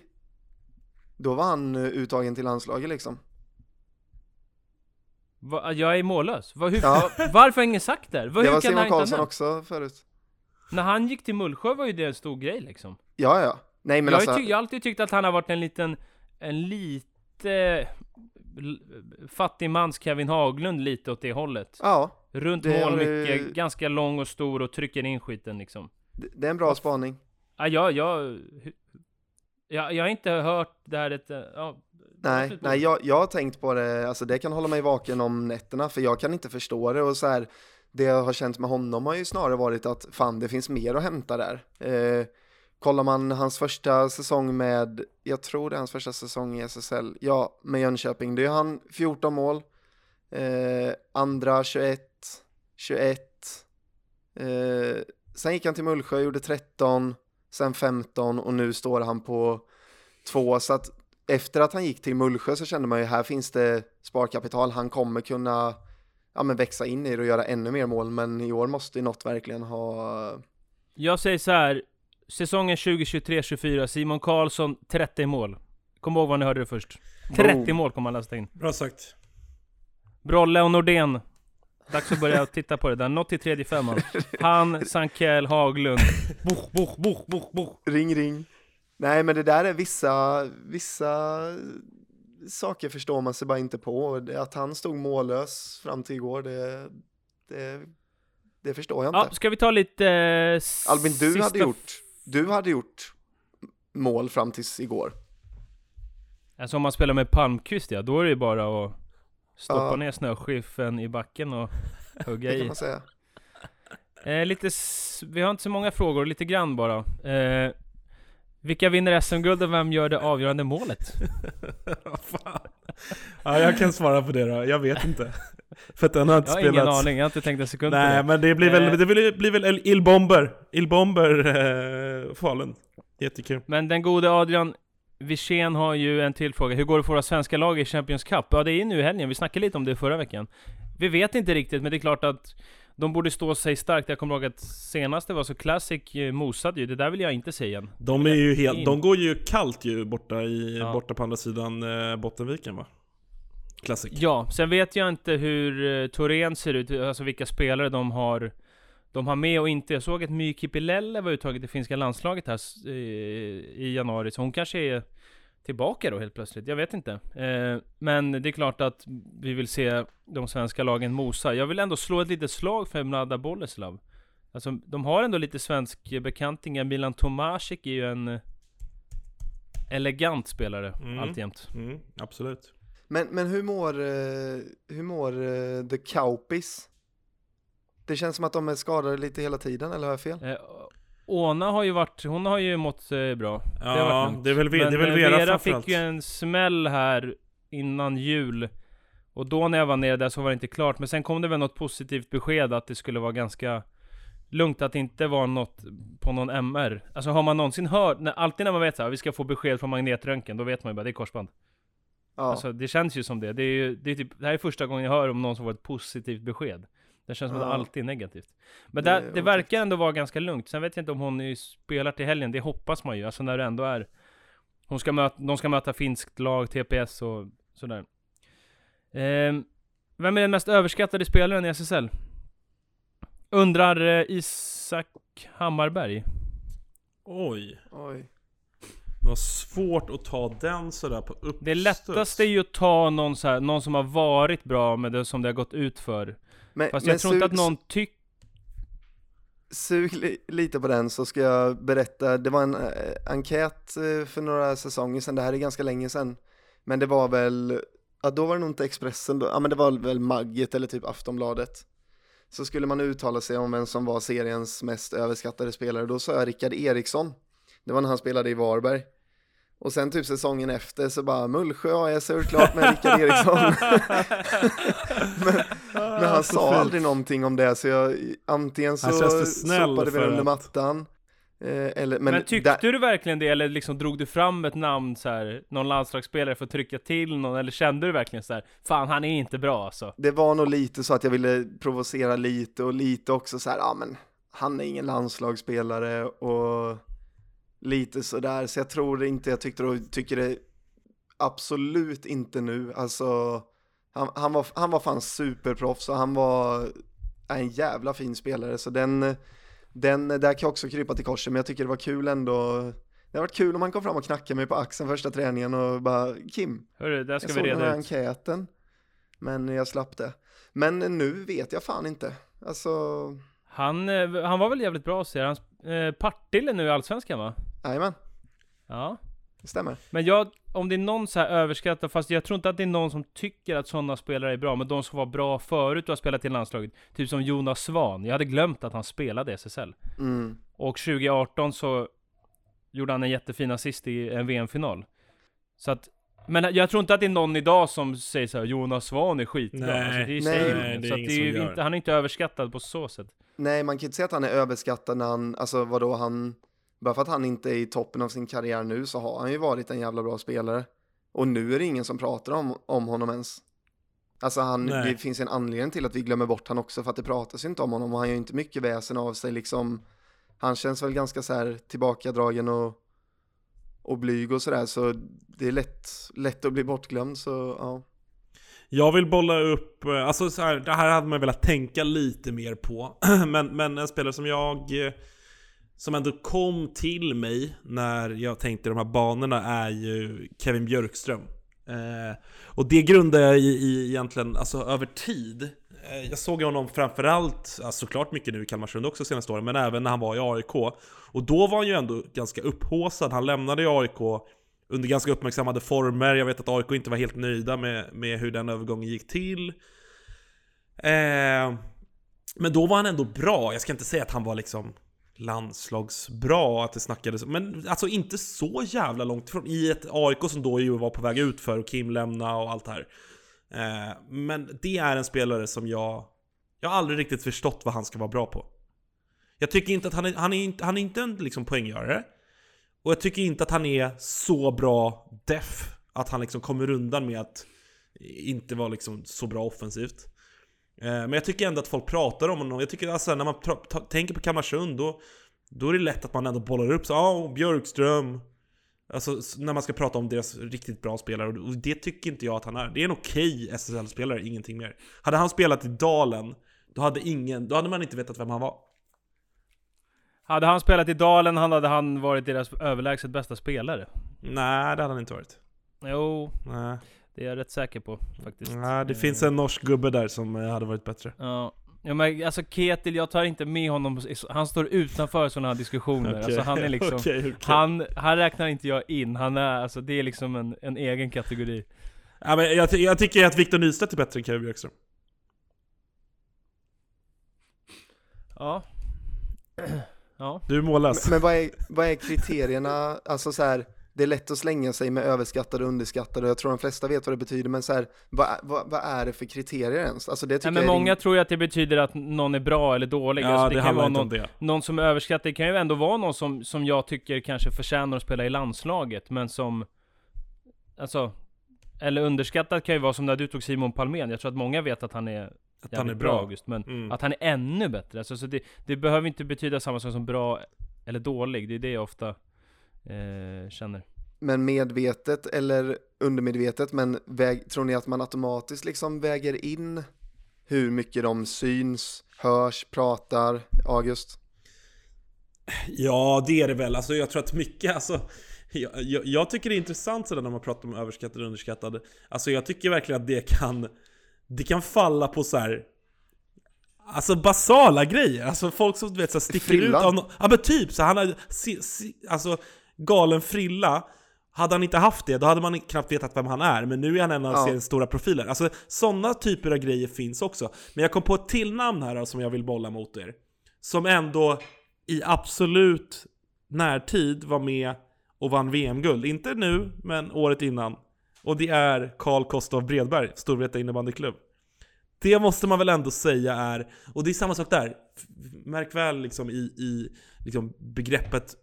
S1: Då var han eh, uttagen till landslaget liksom.
S7: Va, jag är mållös? Va, hur,
S1: Ja.
S7: va, varför har ingen sagt det? Va,
S1: Det var
S7: kan
S1: Simon Karlsson också förut.
S7: När han gick till Mullsjö var ju det en stor grej liksom.
S1: Ja, ja. Nej, men
S7: jag,
S1: alltså,
S7: jag har alltid tyckt att han har varit en liten, en lite fattig mans Kevin Haglund lite åt det hållet.
S1: ja,
S7: Runt
S1: det
S7: mål mycket,
S1: du-
S7: ganska lång och stor och trycker in skiten liksom.
S1: det, det är en bra spaning.
S7: Ja, jag, jag, jag, jag har inte hört det här ett, ja,
S1: Nej, nej jag, jag har tänkt på det, alltså det kan hålla mig vaken om nätterna för jag kan inte förstå det. Och så här, det jag har känt med honom har ju snarare varit att fan det finns mer att hämta där. Eh, kollar man hans första säsong med, jag tror det är hans första säsong i SSL, ja med Jönköping, det är han 14 mål, eh, andra 21, 21, eh, sen gick han till Mullsjö, gjorde 13, sen 15 och nu står han på två. Så att efter att han gick till Mullsjö så kände man ju här finns det sparkapital, han kommer kunna ja, men växa in i det och göra ännu mer mål, men i år måste ju något verkligen ha
S7: Jag säger så här. Säsongen 2023-24, Simon Karlsson 30 mål. Kom ihåg vad ni hörde det först. 30
S1: Boom.
S7: mål kommer han lasta in.
S6: Bra sagt.
S7: Brolle och Nordén. Dags att börja titta på det där. Något till tredje femman. Han, Sankell, Haglund. Buch, buch, buch, buch, buch.
S1: ring ring. Nej, men det där är vissa, vissa saker förstår man sig bara inte på. Att han stod mållös fram till igår, det, det, det förstår jag
S7: Ja,
S1: inte.
S7: ska vi ta lite... eh,
S1: Albin, du
S7: sista
S1: hade gjort, du hade gjort mål fram tills igår.
S7: Alltså om man spelar med Palmqvist ja, då är det ju bara att stoppa
S1: Ja.
S7: ner snöskiffen i backen och hugga i. Eh, lite, vi har inte så många frågor, lite grann bara. Eh, vilka vinner SM-guld och vem gör det avgörande målet?
S6: Ja, jag kan svara på det då. Jag vet inte. För att den har inte
S7: Jag har
S6: spelats.
S7: ingen aning, jag har inte tänkt en sekund på
S6: Nej,
S7: det.
S6: men det blir väl,
S7: Eh.
S6: det blir, blir väl Il Bomber. Il Bomber eh, Falun. Jättekul.
S7: Men den gode Adrian Wirsén har ju en till fråga. Hur går det för våra svenska lag i Champions Cup? Ja, det är nu i helgen. Vi snackade lite om det förra veckan. Vi vet inte riktigt, men det är klart att de borde stå sig starkt. Jag kommer ihåg att senaste var så Classic eh, mosade ju. Det där vill jag inte se igen.
S6: De är ju helt, de går ju kallt ju borta i,
S7: Ja.
S6: borta på andra sidan eh, Bottenviken va? Classic.
S7: Ja, sen vet jag inte hur eh, Torén ser ut, alltså vilka spelare de har de har med och inte. Jag såg att My Kipilelle var uttaget i finska landslaget här i januari, så hon kanske är tillbaka då helt plötsligt. Jag vet inte. Eh, men det är klart att vi vill se de svenska lagen mosa. Jag vill ändå slå ett litet slag för Mlada Boleslav. Alltså, de har ändå lite svensk bekantingar. Milan Tomasik är ju en elegant spelare
S6: Mm.
S7: alltjämt.
S6: Mm, absolut.
S1: Men, men hur mår, eh, hur mår eh, The Kaupis? Det känns som att de är skadade lite hela tiden, eller har jag fel?
S7: Eh, Ona har ju varit, hon har ju mått eh, bra. det har varit
S6: Ja, det är väl, det är
S7: Men
S6: väl
S7: eh,
S6: Vera,
S7: Vera fick ju en smäll här innan jul. Och då när jag var nere där så var det inte klart. Men sen kom det väl något positivt besked att det skulle vara ganska lugnt att det inte var något på någon MR. Alltså har man någonsin hört, när, alltid när man vet att vi ska få besked från magnetröntgen, då vet man ju bara det är korsband.
S1: Ja,
S7: Alltså det känns ju som det. Det är ju, det är typ, det här är första gången jag hör om någon som får ett positivt besked. Det känns som att det alltid är negativt. Men
S1: Det
S7: det, verkar ändå vara ganska lugnt. Sen vet jag inte om hon spelar till helgen, det hoppas man ju. Alltså när det ändå är... Hon ska möta, de ska möta finskt lag, TPS och sådär. Ehm, vem är den mest överskattade spelaren i SSL? Undrar eh, Isak Hammarberg.
S6: Oj,
S1: oj.
S6: vad svårt att ta den sådär på uppstuds.
S7: Det lättaste är ju att ta någon, så här, någon som har varit bra med det som det har gått ut för.
S1: Men,
S7: Fast
S1: men
S7: jag tror inte att någon tycker...
S1: Sug li- lite på den så ska jag berätta, det var en eh, enkät eh, för några säsonger sedan, det här är ganska länge sedan. Men det var väl, ja då var det nog inte Expressen, då, ja men det var väl Magget eller typ Aftonbladet. Så skulle man uttala sig om vem som var seriens mest överskattade spelare, då sa jag Rickard Eriksson. Det var när han spelade i Varberg. Och sen typ säsongen efter så bara Mullsjö AS gjort klart med Rickard Eriksson. men, men han sa
S6: fint.
S1: aldrig någonting om det så jag, antingen så sopade vi under
S6: att-
S1: mattan. Eh, eller, men
S7: Men, tyckte
S1: där-
S7: du verkligen det, eller liksom drog du fram ett namn så här, någon landslagsspelare för att trycka till någon, eller kände du verkligen så här, fan han är inte bra alltså?
S1: det var nog lite så att jag ville provocera lite och lite också så här, ja men han är ingen landslagsspelare och lite sådär, så jag tror inte jag tyckte och tycker det absolut inte nu, alltså han, han, var, han var fan superproffs och han var en jävla fin spelare, så den Den, där kan jag också krypa till korset, men jag tycker det var kul ändå. Det har varit kul om han kom fram och knackade mig på axeln första träningen och bara Kim,
S7: Hörru, där
S1: jag
S7: ska vi
S1: såg den här
S7: ut.
S1: enkäten. Men jag slapp det. Men nu vet jag fan inte. Alltså,
S7: Han, eh, han var väl jävligt bra ser han. Eh, Partille nu i Allsvenskan va?
S1: jajamän,
S7: Ja.
S1: Det stämmer.
S7: Men jag, om det är någon så här överskattad, fast jag tror inte att det är någon som tycker att sådana spelare är bra, men de som var bra förut och har spelat i landslaget. Typ som Jonas Svan. Jag hade glömt att han spelade i SSL.
S1: Mm.
S7: Och 2018 så gjorde han en jättefin assist i en VM-final. Så att, men jag tror inte att det är någon idag som säger så här, Jonas Svan är skitbra.
S6: Nej,
S7: alltså, det är ju
S1: nej,
S6: det är
S7: ingen. Så det är
S6: som gör
S7: inte, han är inte överskattad på så sätt.
S1: Nej, man kan inte säga att han är överskattad när han, alltså vadå, han, bara för att han inte är i toppen av sin karriär nu så har han ju varit en jävla bra spelare. Och nu är det ingen som pratar om, om honom ens. Alltså han,
S6: Nej.
S1: det finns en anledning till att vi glömmer bort han också för att det pratas ju inte om honom och han gör ju inte mycket väsen av sig liksom. Han känns väl ganska så här tillbakadragen och, och blyg och sådär så det är lätt, lätt att bli bortglömd så ja.
S6: Jag vill bolla upp, eh, alltså så här, det här hade man velat tänka lite mer på. men, men en spelare som jag, eh, som ändå kom till mig när jag tänkte de här banorna är ju Kevin Björkström. Eh, och det grundar jag i, i egentligen, alltså över tid. Eh, jag såg honom framförallt, alltså såklart mycket nu i Kalmarsund också senaste åren, men även när han var i AIK. Och då var han ju ändå ganska upphåsad, han lämnade ju AIK under ganska uppmärksammade former. Jag vet att AIK inte var helt nöjda med, med hur den övergången gick till. Eh, men då var han ändå bra. Jag ska inte säga att han var liksom landslagsbra, att det snackades, men alltså inte så jävla långt ifrån. I ett AIK som då ju var på väg ut för och Kim lämna och allt det här. Eh, men det är en spelare som jag... Jag har aldrig riktigt förstått vad han ska vara bra på. Jag tycker inte att han är, han är, inte, han är inte en liksom poänggörare. Och jag tycker inte att han är så bra def att han liksom kommer undan med att inte vara liksom så bra offensivt. Eh, Men jag tycker ändå att folk pratar om honom. Jag tycker alltså när man tänker på Kalmarsund då, då är det lätt att man ändå bollar upp så ja, Björkström. Alltså när man ska prata om deras riktigt bra spelare och det tycker inte jag att han är. Det är en okej SSL-spelare, ingenting mer. Hade han spelat i Dalen, då hade ingen, då hade man inte vetat vem han var.
S7: Hade han spelat i Dalen hade han varit deras överlägset bästa spelare.
S6: Nej, det hade han inte varit.
S7: Jo,
S6: Nej.
S7: Det är jag rätt säker på faktiskt.
S6: Nej, det
S7: Eh,
S6: finns en norsk gubbe där som eh, hade varit bättre.
S7: Ja. Ja men alltså Ketil, jag tar inte med honom, han står utanför sådana här diskussioner.
S6: Okej,
S7: Alltså han är liksom,
S6: okej, okej.
S7: han, han räknar inte jag in, han är, alltså det är liksom en, en egen kategori.
S6: Ja, men jag, jag tycker att Victor Nystedt är bättre än Kevin Björkström.
S7: Ja. Ja.
S6: Du är mållös.
S1: Men vad är, vad är kriterierna, alltså så här, det är lätt att slänga sig med överskattade och underskattade och jag tror de flesta vet vad det betyder, men så här, vad, vad, vad är det för kriterier ens? Alltså det tycker
S7: Nej, men
S1: jag
S7: många
S1: ring-
S7: tror ju att det betyder att någon är bra eller dålig.
S6: Ja,
S7: alltså,
S6: det,
S7: kan ju
S6: handlar
S7: vara
S6: inte
S7: någon,
S6: det.
S7: någon som är överskattad, det kan ju ändå vara någon som, som jag tycker kanske förtjänar att spela i landslaget, men som... Alltså... Eller underskattad kan ju vara som när du tog Simon Palmén, jag tror att många vet att han är
S6: Att han är
S7: bra
S6: bra.
S7: August, men
S6: Mm.
S7: att han är ännu bättre. Alltså, så det, det behöver inte betyda samma sak som bra eller dålig, det är det jag ofta eh, känner.
S1: Men medvetet eller undermedvetet, men väg, tror ni att man automatiskt liksom väger in hur mycket de syns, hörs, pratar, August?
S6: Ja, det är det väl. Alltså, jag tror att mycket, alltså... Jag, jag, jag tycker det är intressant sådär när man pratar om överskattade och underskattade. Alltså jag tycker verkligen att det kan... Det kan falla på så här. Alltså basala grejer, alltså folk som du vet så här, sticker
S1: Frillan.
S6: ut av no- Ja men typ, så han har, si, si, alltså galen frilla Hade han inte haft det, då hade man knappt vetat vem han är, men nu är han en av
S1: Ja.
S6: seriens stora profiler. Alltså sådana typer av grejer finns också. Men jag kom på ett till namn här som jag vill bolla mot er Som ändå i absolut närtid var med och vann VM-guld Inte nu, men året innan. Och det är Karl Kostov Bredberg, Storvreta innebandyklubb. Det måste man väl ändå säga är, och det är samma sak där. Märk väl liksom i, i liksom begreppet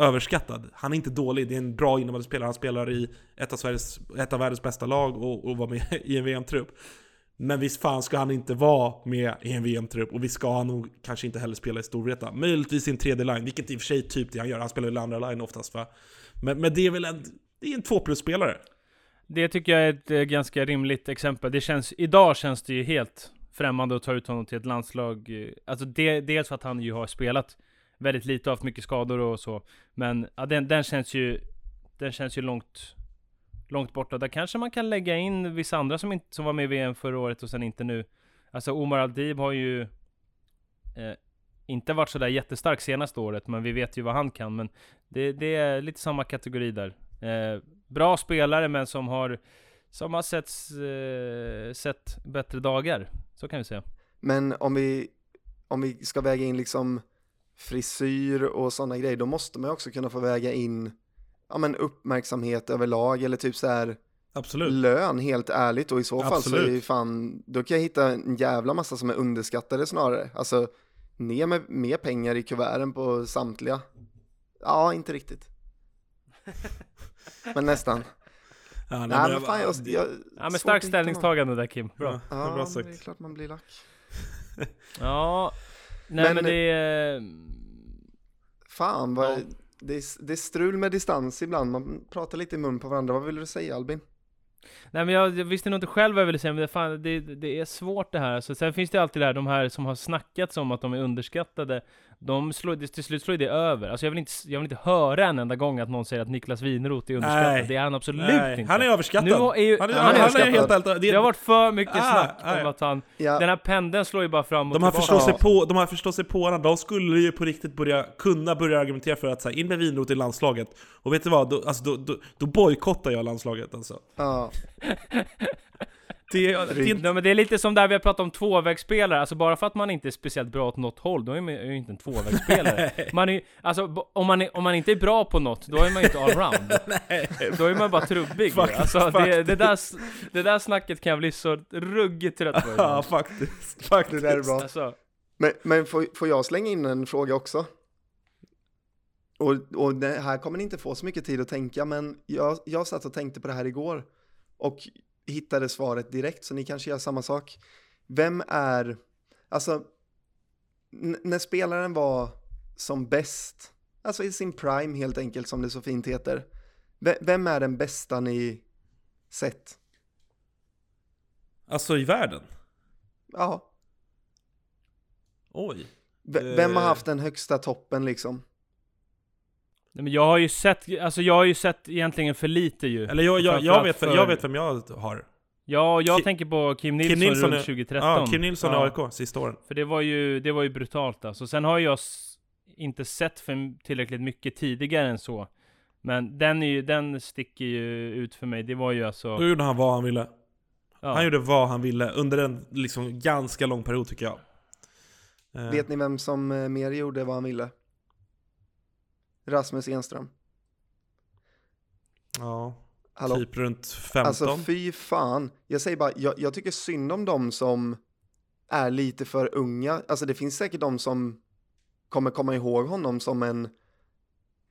S6: överskattad. Han är inte dålig, det är en bra innebandyspelare. Han spelar i ett av, Sveriges, ett av världens bästa lag och, och var med i en VM-trupp. Men visst fan ska han inte vara med i en VM-trupp och vi ska han nog kanske inte heller spela i Storvreta. Möjligtvis i en tredje line, vilket i och för sig typ det han gör. Han spelar i andra line oftast va. Men, men det är väl en, det är en 2 plus-spelare.
S7: Det tycker jag är ett eh, ganska rimligt exempel. Det känns, idag känns det ju helt främmande att ta ut honom till ett landslag. Eh, alltså det, dels för att han ju har spelat väldigt lite och haft mycket skador och så. Men ja, den, den känns ju, den känns ju långt, långt borta. Där kanske man kan lägga in vissa andra som, inte, som var med i VM förra året och sen inte nu. Alltså Omar Aldib har ju eh, inte varit sådär jättestark senaste året, men vi vet ju vad han kan. Men det, det är lite samma kategori där. Eh, bra spelare, men som har, som har sett, eh, sett bättre dagar. Så kan vi säga.
S1: Men om vi, om vi ska väga in liksom frisyr och sådana grejer, då måste man ju också kunna få väga in ja, men uppmärksamhet överlag eller typ så här
S6: Absolut.
S1: lön helt ärligt och i så fall så är
S6: Absolut.
S1: ju fan, då kan jag hitta en jävla massa som är underskattade snarare. Alltså, ner med mer pengar i kuverten på samtliga. Ja, inte riktigt. Men nästan.
S6: Ja, nej,
S1: Nej, men
S6: jag-
S1: fan, jag, jag,
S7: Ja men starkt ställningstagande där Kim. Bra.
S6: Ja, det
S1: Ja, det är klart man blir lack.
S7: Ja, nej men,
S1: Men-
S7: det är...
S1: Fan, vad,
S7: Ja.
S1: det, är, det är strul med distans ibland. Man pratar lite i mun på varandra. Vad vill du säga Albin?
S7: Nej men jag, jag visste nog inte själv vad jag ville säga, men det, fan, det, det är svårt det här. Alltså, sen finns det alltid det här, de här som har snackats om att de är underskattade, de slår, det- till slut slår det över. Alltså jag vill, inte, jag vill inte höra en enda gång att någon säger att Niklas Winroth är underskattad.
S6: Nej.
S7: Det är han absolut
S6: Nej,
S7: inte.
S6: Han är överskattad.
S7: Nu är ju-
S6: han är,
S1: han är
S6: han är
S1: överskattad.
S6: helt ärligt.
S7: Det har varit för mycket
S6: Ah,
S7: snack
S6: ah,
S7: om att han...
S1: Ja,
S7: Den här pendeln slår ju bara fram och
S6: De har
S7: tillbaka.
S6: förstått sig på, de har förstått sig på varandra. De skulle ju på riktigt börja, kunna börja argumentera för att så här, in med Winroth i landslaget. Och vet du vad? Då, alltså, då, då, då bojkottar jag landslaget alltså.
S1: ja.
S6: Det, det, det,
S7: Nej, men det är lite som där vi har pratat om tvåvägsspelare, alltså bara för att man inte är speciellt bra åt något håll, då är man ju inte en tvåvägsspelare. man är, alltså om man, är, om man inte är bra på något, då är man ju inte allround. Då är man bara trubbig.
S6: Faktiskt,
S7: alltså, det, det, där, det där snacket kan jag bli så ruggigt trött på
S6: ja, faktiskt.
S1: Det
S6: faktiskt.
S1: där är bra.
S7: Alltså,
S1: Men, men får, får jag slänga in en fråga också? Och, och det här kommer ni inte få så mycket tid att tänka, men jag, jag satt och tänkte på det här igår och hittade svaret direkt, så ni kanske gör samma sak. Vem är, alltså, när spelaren var som bäst, alltså i sin prime helt enkelt, som det så fint heter, ve- vem är den bästa ni sett?
S6: Alltså i världen?
S1: Ja,
S6: Oj.
S1: v- vem har
S6: Eh.
S1: haft den högsta toppen liksom?
S7: Nej, men jag har ju sett, alltså jag har ju sett egentligen för lite ju.
S6: Eller jag, jag, jag, vet,
S7: för-
S6: jag vet vem jag har.
S7: Ja, jag
S6: Ki-
S7: tänker på Kim Nilsson,
S6: Kim Nilsson
S7: runt
S6: är-
S7: 2013.
S6: Ja, Kim Nilsson i
S7: Ja.
S6: AIK sista åren.
S7: För det var ju, det var ju brutalt alltså. Sen har jag inte sett för tillräckligt mycket tidigare än så. Men den, är ju, den sticker ju ut för mig. Det var ju alltså...
S6: Då gjorde han vad han ville.
S7: Ja.
S6: Han gjorde vad han ville under en liksom ganska lång period tycker jag. Eh,
S1: Vet ni vem som eh, mer gjorde vad han ville? Rasmus Enström.
S6: Ja,
S1: Hallå?
S6: typ runt 15.
S1: Alltså fy fan. Jag säger bara, jag, jag tycker synd om dem som är lite för unga. Alltså det finns säkert de som kommer komma ihåg honom som en,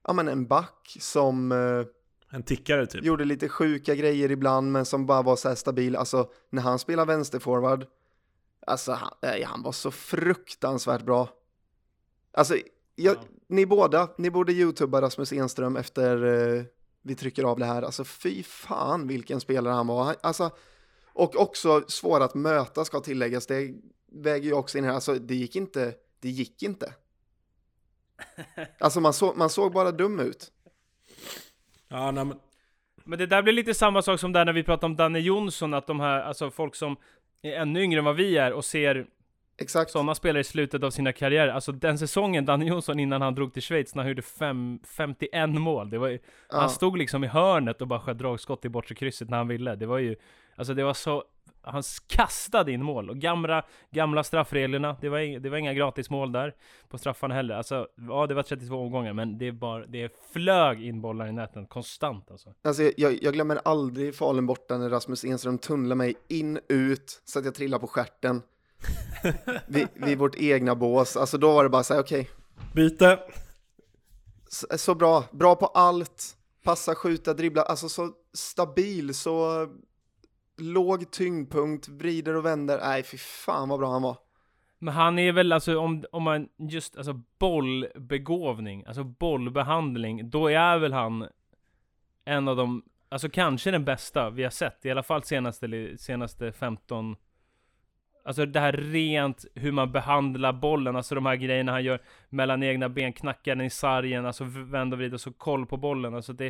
S1: ja men en back som eh,
S6: en tickare typ.
S1: gjorde lite sjuka grejer ibland men som bara var så här stabil. Alltså när han spelar vänsterforward, alltså han, nej, han var så fruktansvärt bra. Alltså, jag,
S7: Ja.
S1: ni båda, ni borde youtuba Rasmus Enström efter eh, vi trycker av det här. Alltså fy fan vilken spelare han var. Han, alltså, och också svår att möta ska tilläggas. Det väger ju också in här. Alltså det gick inte, det gick inte. Alltså man, så, man såg bara dum ut.
S6: Ja, nej, men,
S7: Men det där blir lite samma sak som där när vi pratade om Danne Jonsson, att de här, alltså folk som är ännu yngre än vad vi är och ser
S1: Exakt.
S7: sådana spelare i slutet av sina karriärer. Alltså den säsongen Danne Jonsson innan han drog till Schweiz, när han gjorde fem, 51 mål. Det var ju,
S1: Ja.
S7: Han stod liksom i hörnet och bara sköt dragskott i bortre krysset när han ville. Det var ju, alltså det var så, han kastade in mål. Och gamla, gamla straffreglerna, det var, det var inga gratismål där på straffarna heller. Alltså, ja det var 32 omgångar, men det är bara, det flög in bollar i näten konstant alltså.
S1: Alltså jag, jag glömmer aldrig Falun borta när Rasmus Enström tunnlar mig in, ut, så att jag trillar på stjärten. Vid, vid vårt egna bås. Alltså då var det bara så här, okej,
S6: byte.
S1: så, så bra, bra på allt. Passa, skjuta, dribbla, alltså så stabil, så låg tyngdpunkt, vrider och vänder. Nej, fy fan vad bra han var.
S7: Men han är väl alltså, om, om man just, alltså bollbegåvning, alltså bollbehandling, då är väl han en av de, alltså kanske den bästa vi har sett, i alla fall senaste, senaste 15, Alltså det här rent hur man behandlar bollen, alltså de här grejerna han gör mellan egna ben, knackar den i sargen, alltså vänd och vrid och så koll på bollen. Alltså det...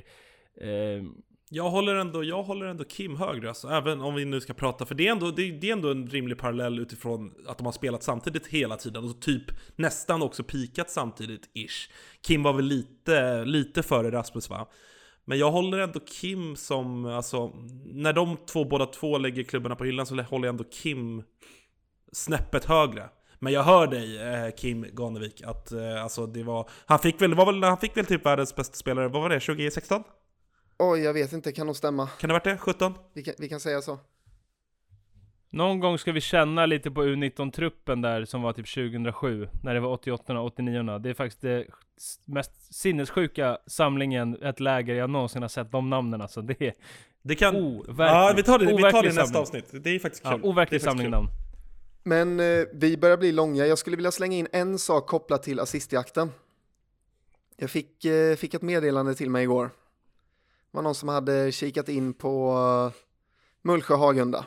S7: Eh,
S6: Jag håller ändå, jag håller ändå Kim högre, alltså, även om vi nu ska prata, för det är, ändå, det, det är ändå en rimlig parallell utifrån att de har spelat samtidigt hela tiden, och typ nästan också pikat samtidigt, ish. Kim var väl lite, lite före Rasmus va? Men jag håller ändå Kim som, alltså, när de två båda två lägger klubborna på hyllan så håller jag ändå Kim snäppet högre. Men jag hör dig eh, Kim Ganevik, att eh, alltså det var, han fick väl, var väl, han fick väl typ världens bästa spelare, vad var det, 2016?
S1: Oj, jag vet inte, kan nog stämma.
S6: Kan det ha varit det? 17?
S1: Vi kan, vi kan säga så.
S7: någon gång ska vi känna lite på U19-truppen där som var typ 2007, när det var 88 och 89 Det är faktiskt det mest sinnessjuka samlingen, ett läger jag någonsin har sett, de namnen alltså. Det är
S6: Det kan...
S7: overkligt.
S6: ja, vi tar det, vi tar det i nästa avsnitt. Det är faktiskt kul.
S7: Ja,
S6: Det är
S7: overklig samling
S6: kul.
S7: namn.
S1: Men eh, vi börjar bli långa. Jag skulle vilja slänga in en sak kopplat till assistjakten. Jag fick, eh, fick ett meddelande till mig igår. Det var någon som hade kikat in på uh, Mullsjö Hagunda.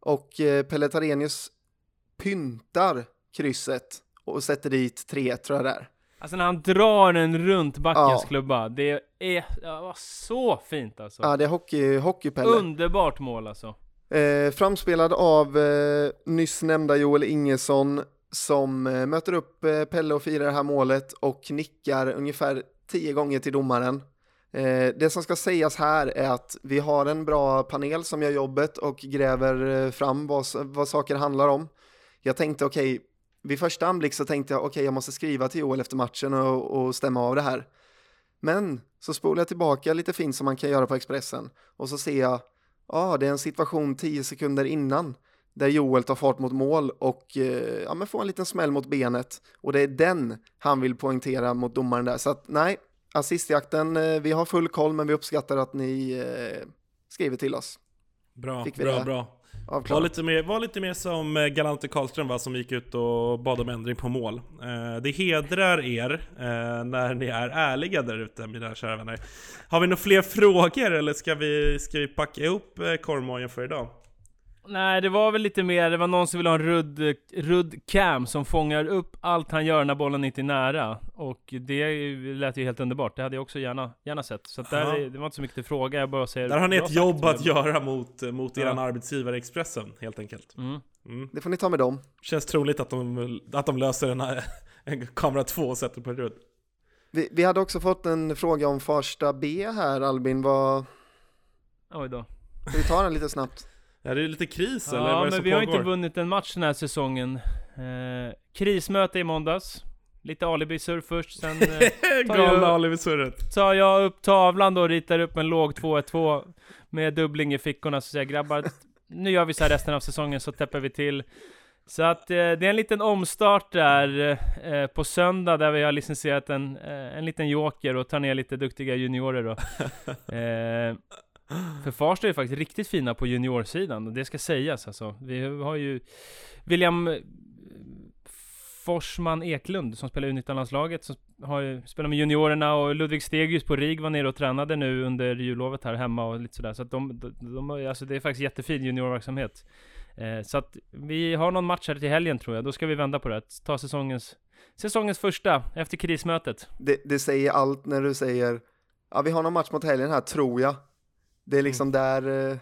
S1: Och eh, Pelle Tarenius pyntar krysset och sätter dit tre tror jag det är.
S7: Alltså när han drar den runt backens
S1: Ja.
S7: klubba, det är ja, var så fint alltså.
S1: Ja, det är hockey, hockeypelle.
S7: Underbart mål alltså.
S1: Eh, framspelad av eh, nyss nämnda Joel Ingesson som eh, möter upp eh, Pelle och firar det här målet och nickar ungefär tio gånger till domaren. Eh, det som ska sägas här är att vi har en bra panel som gör jobbet och gräver eh, fram vad, vad saker handlar om. Jag tänkte okej, vid första anblick så tänkte jag okej, jag måste skriva till Joel efter matchen och, och stämma av det här. Men så spolar jag tillbaka lite fint som man kan göra på Expressen och så ser jag Ja, det är en situation 10 sekunder innan där Joel tar fart mot mål och eh, ja, men får en liten smäll mot benet. Och det är den han vill poängtera mot domaren där. Så att nej, assistjakten, eh, vi har full koll men vi uppskattar att ni eh, skriver till oss.
S6: Bra, bra,
S1: det?
S6: bra. Var lite, mer, var lite mer som eh, Galante Karlström va, som gick ut och bad om ändring på mål. Eh, det hedrar er eh, när ni är ärliga där ute, mina kära vänner. Har vi några fler frågor eller ska vi, ska vi packa ihop eh, korvmojen för idag?
S7: Nej, det var väl lite mer, det var någon som ville ha en rudd, rudd cam som fångar upp allt han gör när bollen inte är nära. Och det lät ju helt underbart, det hade jag också gärna, gärna sett. Så att där, är- det var inte så mycket till fråga, jag bara säger
S6: Där har ni ett
S7: sagt,
S6: jobb att göra mot, mot
S7: Ja.
S6: eran arbetsgivare Expressen, helt enkelt.
S7: Mm.
S6: Mm.
S1: Det får ni ta med dem.
S6: Känns troligt att de, att de löser en, en kamera 2 och sätter på en rudd.
S1: Vi, vi hade också fått en fråga om Farsta B här Albin, vad,
S7: Oj då.
S1: ska vi ta den lite snabbt?
S6: Är det lite kris eller vad
S7: Ja,
S6: är det
S7: men
S6: som
S7: vi har inte
S6: pågår?
S7: vunnit en match den här säsongen. Eh, krismöte i måndags. Lite alibi-surr först, sen eh,
S6: Galna Oliver-surret.
S7: tar jag upp tavlan då och ritar upp en låg 2-1-2 med dubbling i fickorna, så säger jag grabbar, nu gör vi så här resten av säsongen så täpper vi till. Så att eh, det är en liten omstart där eh, på söndag där vi har licensierat en, eh, en liten joker och tar ner lite duktiga juniorer då. för Farsta är ju faktiskt riktigt fina på juniorsidan, och det ska sägas alltså. Vi har ju William eh, Forsman Eklund som spelar i U19-landslaget, som har ju spelat med juniorerna och Ludvig Stegius på RIG var nere och tränade nu under jullovet här hemma och lite sådär. Så att de, de, de alltså det är faktiskt jättefin juniorverksamhet. Eh, så att vi har någon match här till helgen tror jag, då ska vi vända på det. Ta säsongens, säsongens första, efter krismötet.
S1: Det, det säger allt när du säger, ja vi har någon match mot helgen här tror jag. Det är liksom där... eh,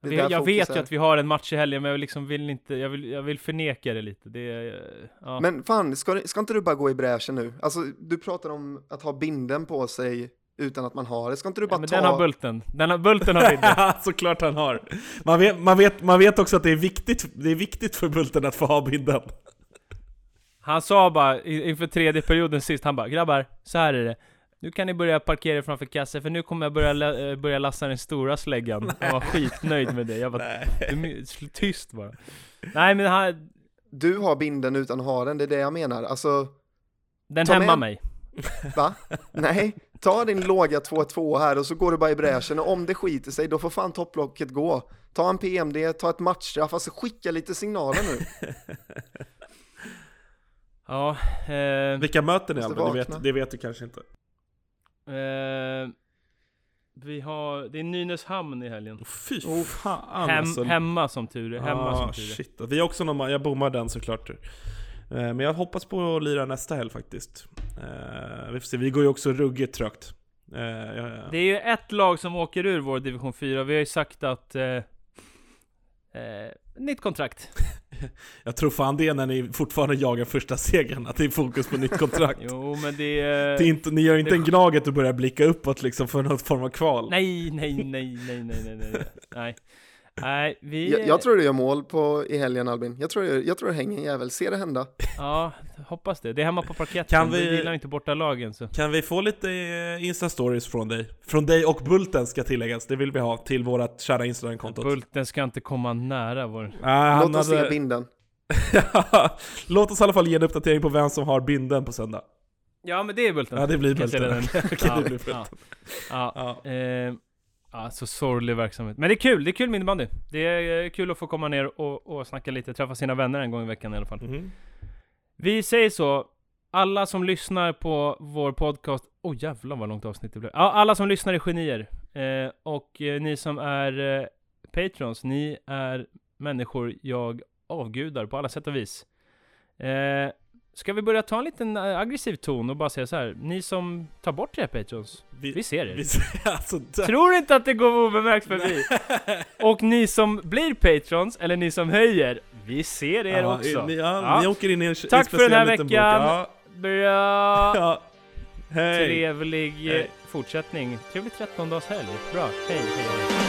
S1: det är
S7: Vi,
S1: där
S7: jag vet
S1: är.
S7: ju att vi har en match i helgen, men jag liksom vill inte, jag vill, jag vill förneka det lite. Det eh, ja.
S1: Men fan, ska, ska inte du bara gå i bräschen nu? Alltså, du pratar om att ha binden på sig utan att man har det. Ska inte du bara
S7: ja, men
S1: ta...
S7: den har Bulten. Den har, Bulten har bilden.
S6: Ja, såklart han har. Man vet, man, vet, man vet också att det är viktigt, det är viktigt för Bulten att få ha bilden.
S7: Han sa bara i- inför tredje perioden sist, han bara 'Grabbar, så här är det' Nu kan ni börja parkera framför kassen för nu kommer jag börja, la- eh, börja lassa den stora släggan. Jag var skitnöjd med det. Jag bara, du, tyst bara. Nej men han,
S1: Du har binden utan ha den, det är det jag menar. Alltså,
S7: den hämmar
S1: med-
S7: mig.
S1: va? Nej, ta din låga 2-2 här och så går du bara i bräschen och om det skiter sig då får fan topplocket gå. Ta en PMD, ta ett matchstraff, alltså skicka lite signaler nu.
S7: Ja, eh,
S6: Vilka möten ni Albin? Det
S1: vakna.
S6: vet, det vet du kanske inte.
S7: Eh, Vi har, det är Nynäshamn i helgen.
S6: Fy fan
S7: Hem,
S6: alltså.
S7: hemma som tur är. Hemma
S6: ah,
S7: som tur är.
S6: shit. Vi har också någon, jag bommar den såklart. Eh, Men jag hoppas på att lira nästa helg faktiskt. Eh, Vi får se, vi går ju också ruggigt trögt. Eh, ja, ja.
S7: Det är ju ett lag som åker ur vår division 4. Vi har ju sagt att... Eh, eh, nytt kontrakt.
S6: Jag tror fan det är när ni fortfarande jagar första segern, att det är fokus på nytt kontrakt.
S7: Jo, men det är...
S6: det är inte, ni gör inte
S7: det-
S6: en Gnaget och börjar blicka uppåt liksom för något form av kval.
S7: Nej, nej, nej, nej, nej, nej, nej, nej. Nej, vi...
S1: Jag, jag tror du gör mål på, i helgen Albin. Jag tror, jag tror det hänger en jävel. Se det hända.
S7: Ja, hoppas det. Det är hemma på parketten.
S6: Kan
S7: Vi
S6: vi-
S7: gillar inte borta lagen så.
S6: Kan vi få lite eh, Insta-stories från dig? Från dig och Bulten ska tilläggas, det vill vi ha till vårat kära Instagram-konto.
S7: Bulten ska inte komma nära vår...
S6: Ah,
S1: Låt oss se binden.
S6: Låt oss i alla fall ge en uppdatering på vem som har binden på söndag.
S7: Ja, men det är Bulten.
S6: Ja, det blir Bulten. Okej,
S7: Ja,
S6: det blir
S7: ja.
S6: Bulten.
S7: Ja,
S6: Ja.
S7: eh, ja, så sorglig verksamhet. Men det är kul, det är kul med innebandy. Det är eh, kul att få komma ner och, och snacka lite, träffa sina vänner en gång i veckan i alla fall.
S6: Mhm.
S7: Vi säger så, alla som lyssnar på vår podcast, oh jävlar vad långt avsnitt det blev. Ja, alla som lyssnar är genier. Eh, och eh, ni som är eh, patrons, ni är människor jag avgudar på alla sätt och vis. Eh, ska vi börja ta en liten eh, aggressiv ton och bara säga så här, ni som tar bort era patrons, vi ser er.
S6: Vi, alltså, där-
S7: Tror inte att det går obemärkt förbi. Och ni som blir patrons, eller ni som höjer, vi ser er
S6: ja,
S7: också.
S6: Ni, ja,
S7: Ja.
S6: ni åker in i en
S7: Tack för den här veckan.
S6: Ja,
S7: Bra!
S6: Hej!
S7: Trevlig
S6: Hej.
S7: fortsättning. Trevlig 13-dagshelg. Bra. Hej, hej, hej.